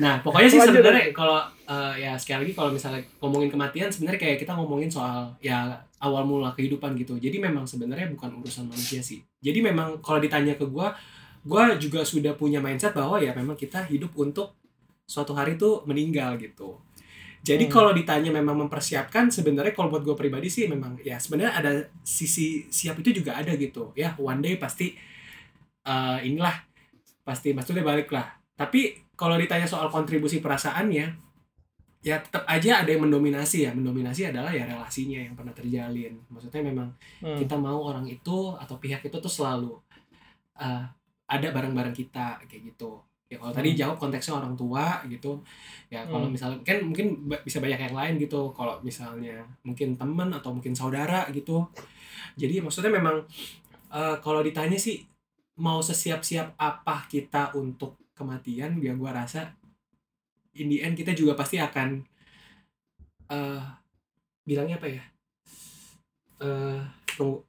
Nah, pokoknya sih sebenarnya kalau eh, ya sekali lagi kalau misalnya ngomongin kematian sebenarnya kayak kita ngomongin soal ya awal mula kehidupan gitu. Jadi memang sebenarnya bukan urusan manusia sih. Jadi memang kalau ditanya ke gua, gua juga sudah punya mindset bahwa ya memang kita hidup untuk suatu hari tuh meninggal gitu. Jadi Hmm. kalau ditanya memang mempersiapkan sebenarnya kalau buat gue pribadi sih memang ya sebenarnya ada sisi siap itu juga ada gitu. Ya one day pasti eh, inilah pasti maksudnya balik lah tapi kalau ditanya soal kontribusi perasaannya ya tetap aja ada yang mendominasi ya. Mendominasi adalah ya relasinya yang pernah terjalin. Maksudnya memang Hmm. kita mau orang itu atau pihak itu tuh selalu eh, ada bareng-bareng kita kayak gitu ya kalau tadi Hmm. jawab konteksnya orang tua gitu. Ya kalau Hmm. misalnya kan mungkin bisa banyak yang lain gitu. Kalau misalnya mungkin teman atau mungkin saudara gitu. Jadi maksudnya memang eh, kalau ditanya sih mau sesiap-siap apa kita untuk kematian ya gua rasa in the end kita juga pasti akan eh bilangnya apa ya? Eh tunggu.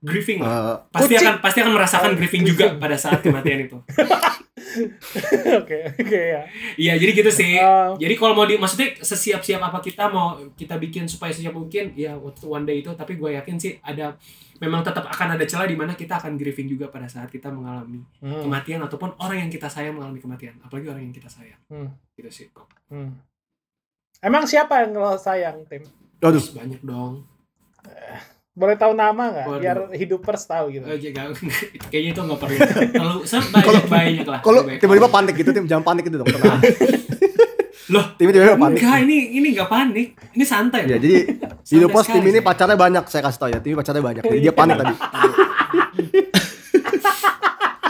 Grieving eh, pasti Kucing. akan pasti akan merasakan Oh, grieving juga pada saat kematian itu Oke, oke ya. iya jadi gitu sih. Um, jadi kalau mau di maksudnya sesiap-siap apa kita mau kita bikin supaya sesiap mungkin ya waktu one day itu tapi gue yakin sih ada memang tetap akan ada celah di mana kita akan grieving juga pada saat kita mengalami hmm, kematian ataupun orang yang kita sayang mengalami kematian apalagi orang yang kita sayang. Hmm, gitu sih kok hmm. Emang siapa yang lo sayang, Tim? aduh, banyak dong Boleh tahu nama nggak? Biar hidupers tahu gitu. Oh, jangan- kayaknya itu nggak perlu terlalu sebanyak banyak lah kalau tiba-tiba panik gitu, tim jangan panik gitu dong. Tenang. Loh, Tiba-tiba panik. enggak ini ini nggak panik ini santai Ya, jadi Santai hidup sekali tim ini pacarnya banyak, saya kasih tau ya. Tim pacarnya banyak. Jadi dia panik tadi.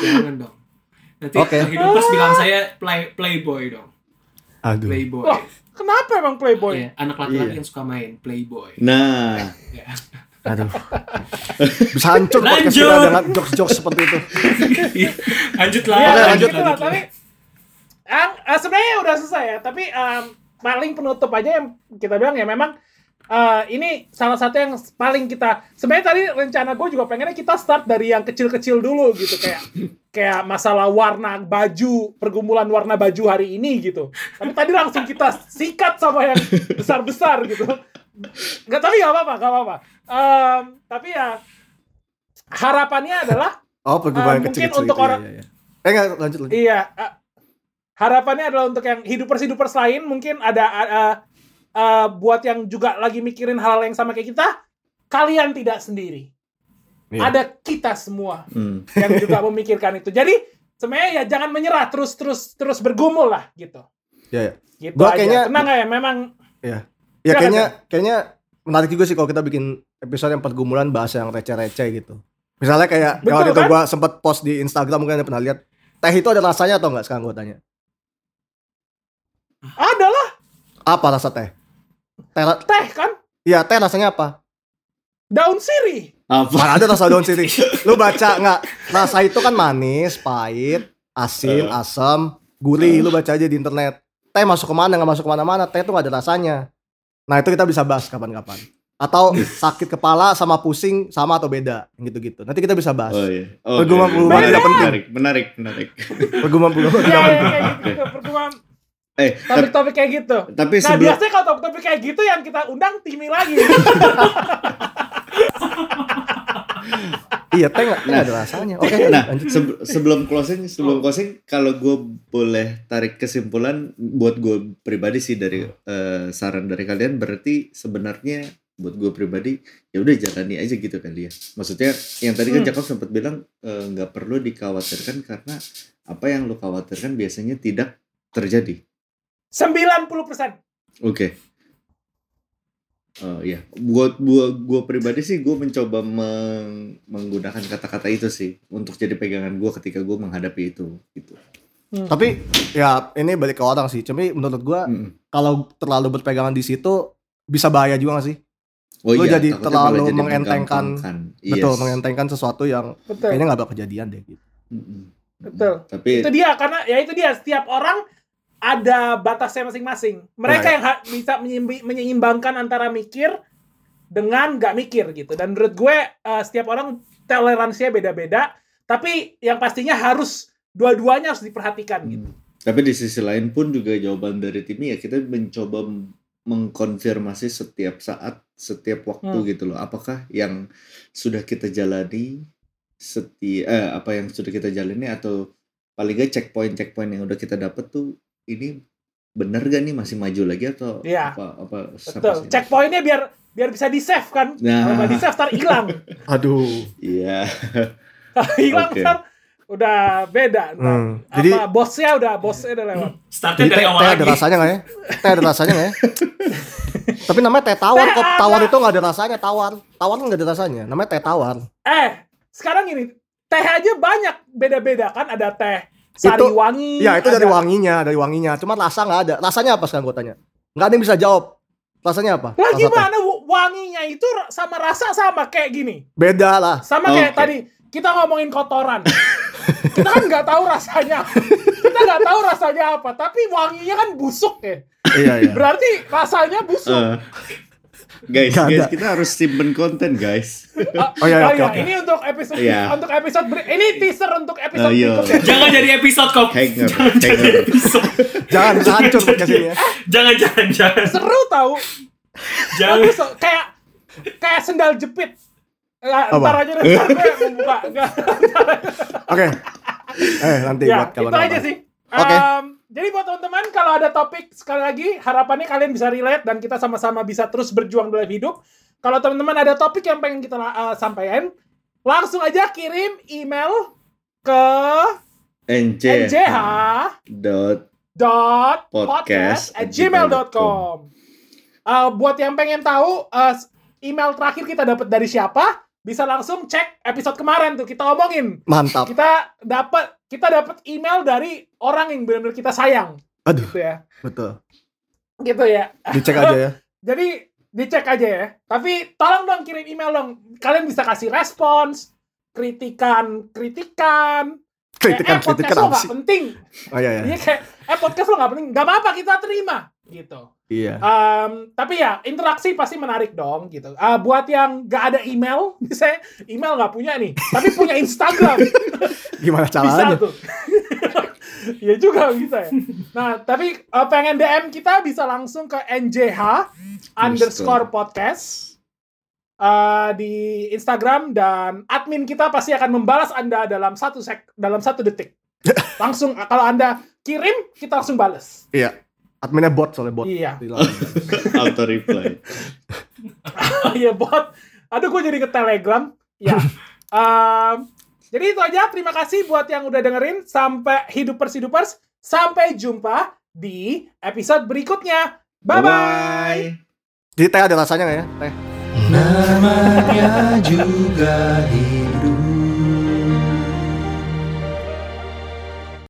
jangan dong nanti Oke. hidupers bilang saya play playboy dong Aduh. playboy Kenapa emang Playboy? Iya, anak laki-laki Iya. yang suka main playboy Nah, Ya. Aduh. Bisa hancur podcast kita dengan jokes-jokes seperti itu. lanjut lah. Iya, Oke, lanjut, lanjut tapi ang, eh, sebenarnya udah selesai ya, tapi em, paling penutup aja yang kita bilang ya memang eh, ini salah satu yang paling kita sebenarnya tadi rencana gue juga pengennya kita start dari yang kecil-kecil dulu gitu kayak kayak masalah warna baju pergumulan warna baju hari ini gitu. Tapi tadi langsung kita sikat sama yang besar-besar gitu nggak tapi nggak apa-apa nggak apa-apa Em, tapi ya harapannya adalah Oh, pergumulan Ah, mungkin kecil-kecil untuk gitu. orang- Iya, iya. Eh, enggak, lanjut lanjut. Iya. eh, harapannya adalah untuk yang hidupers-hidupers lain mungkin ada eh, eh, buat yang juga lagi mikirin hal yang sama kayak kita, kalian tidak sendiri. Iya. Ada kita semua hmm. yang juga memikirkan itu. Jadi sebenarnya ya jangan menyerah, terus terus terus bergumul lah gitu. Iya, iya. Gitu Gua aja. kayaknya- Tenang ya, memang Ya Silakan, kayaknya kayaknya menarik juga sih kalau kita bikin episode yang pergumulan bahasa yang receh-receh gitu. Misalnya kayak Betul, kalau itu kan? gua sempat post di Instagram mungkin ada pernah lihat teh itu ada rasanya atau enggak sekarang gua tanya. ada lah Apa rasa teh? Teh ra- teh kan. Iya, teh rasanya apa? daun sirih. Apa? Mana ada rasa daun sirih? Lu baca nggak? Rasa itu kan manis, pahit, asin, Eh. asam, gurih. Lu baca aja di internet. Teh masuk ke mana? Nggak masuk ke mana-mana. Teh tuh nggak ada rasanya. Nah itu kita bisa bahas kapan-kapan. Atau sakit kepala sama pusing sama atau beda, gitu-gitu. Nanti kita bisa bahas. Oh iya. Oh, Pergumulan-pergumulan menarik, tidak penting. menarik, menarik, menarik. Pergumulan-pergumulan Ya, tidak ya, penting. kayak gitu. Pergumulan Eh, tapi, topik-topik kayak gitu. tapi Nah, sebelum biasanya kalau topik-topik kayak gitu yang kita undang Timi lagi. Iya, teh nggak nggak ada rasanya. Oke, nah lanjut. sebe- sebelum closing Oh. sebelum closing kalau gue boleh tarik kesimpulan buat gue pribadi sih dari eh, saran dari kalian berarti sebenarnya buat gue pribadi ya udah jalani aja gitu kali ya maksudnya yang tadi kan Hmm. Jacob sempat bilang eh, nggak perlu dikhawatirkan karena apa yang lo khawatirkan biasanya tidak terjadi 90%. Oke. Oh iya, buat gua gua pribadi sih gua mencoba meng- menggunakan kata-kata itu sih untuk jadi pegangan gua ketika gua menghadapi itu gitu. Tapi ya ini balik ke orang sih. Cuma menurut gua Mm-mm. kalau terlalu berpegangan di situ bisa bahaya juga gak sih? Oh Lu jadi takutnya terlalu jadi mengentengkan. menggampangkan. Betul, Yes. mengentengkan sesuatu yang Betul. kayaknya nggak bakal kejadian deh gitu. Mm-mm. Betul. Tapi Itu dia karena ya itu dia setiap orang ada batasnya masing-masing. Mereka Right. yang bisa menyeimbangkan antara mikir dengan nggak mikir gitu. Dan menurut gue eh, setiap orang toleransinya beda-beda. Tapi yang pastinya harus dua-duanya harus diperhatikan gitu. Hmm. Tapi di sisi lain pun juga jawaban dari tim ya kita mencoba mengkonfirmasi setiap saat, setiap waktu Hmm. gitu loh. Apakah yang sudah kita jalani setiap eh, apa yang sudah kita jalani atau paling gak checkpoint checkpoint yang udah kita dapat tuh ini bener gak nih masih maju lagi atau Iya. apa apa Betul. Checkpointnya biar biar bisa di save kan. Nah. Kalau nggak di save ntar hilang. Aduh. Iya. Hilang Oke. ntar udah beda. Ntar. Hmm. Jadi Apa bosnya udah bosnya udah lewat. Startnya jadi dari teh, awal teh lagi. ada rasanya nggak ya? Teh ada rasanya nggak ya? Tapi namanya teh tawar Teh kok. Tawar itu nggak ada rasanya. Tawar. Tawar nggak ada rasanya. Namanya teh tawar. Eh, sekarang gini, teh aja banyak beda-beda kan ada teh sari Itu- wangi. Ya itu dari ada- wanginya, dari wanginya. Cuma rasa nggak ada. Rasanya apa sekarang gue tanya? Nggak ada yang bisa jawab. Rasanya apa? Lah Rasa teh. gimana wanginya itu sama rasa sama kayak gini. Beda lah. Sama kayak tadi kita ngomongin kotoran. kita kan nggak tahu rasanya. kita nggak tahu rasanya apa, tapi wanginya kan busuk ya. iya iya. Berarti rasanya busuk. Eh, guys, Nggak guys ada. kita harus simpen konten guys. Ah, Oh, iya, oh oke, iya, oke. ini untuk episode Iya. untuk episode beri- ini teaser untuk episode Oh, iya. berikutnya. Jangan jadi episode kok. Hanger, Jangan jadi hanger. episode. Jangan hancur podcast ini ya. Jangan jangan jangan. Seru tahu. Jangan. Bagus kok. kayak kayak sendal jepit. Apa? ntar aja deh, ntar gue membuka. Oke. Eh nanti ya, buat itu kawan-kawan. aja sih. Oke. Em, jadi buat teman-teman kalau ada topik sekali lagi harapannya kalian bisa relate dan kita sama-sama bisa terus berjuang dalam hidup. Kalau teman-teman ada topik yang pengen kita uh, sampaikan, langsung aja kirim email ke NJ njh dot dot Podcast podcast at gmail.com Uh, buat yang pengen tahu uh, email terakhir kita dapat dari siapa bisa langsung cek episode kemarin tuh kita ngomongin Mantap. kita dapat kita dapat email dari orang yang benar-benar kita sayang. Aduh, gitu ya. betul. gitu ya. Dicek aja ya. jadi dicek aja ya. Tapi tolong dong kirim email dong. Kalian bisa kasih respons kritikan kritikan. Kritikan eh, podcast kritikan lo apa nggak sih? penting. Oh iya iya. Iya kayak eh podcast lo nggak penting. Nggak apa-apa kita terima. Gitu Iya. Um, tapi ya interaksi pasti menarik dong gitu. Ah, buat yang nggak ada email, misalnya email nggak punya nih, tapi punya Instagram, Gimana bisa caranya? tuh. Iya juga bisa ya. Nah, tapi uh, pengen DM kita bisa langsung ke NJH underscore podcast uh, di Instagram dan admin kita pasti akan membalas Anda dalam satu sek dalam satu detik. Langsung kalau Anda kirim, kita langsung balas. Iya. Adminnya bot soalnya bot. Iya. Auto reply. Oh iya bot. Aduh gue jadi ke Telegram. Ya. Em, jadi itu aja. Terima kasih buat yang udah dengerin. Sampai hidupers hidupers. Sampai jumpa di episode berikutnya. Bye bye. Jadi teh ada rasanya nggak ya? Teh. Namanya juga hidup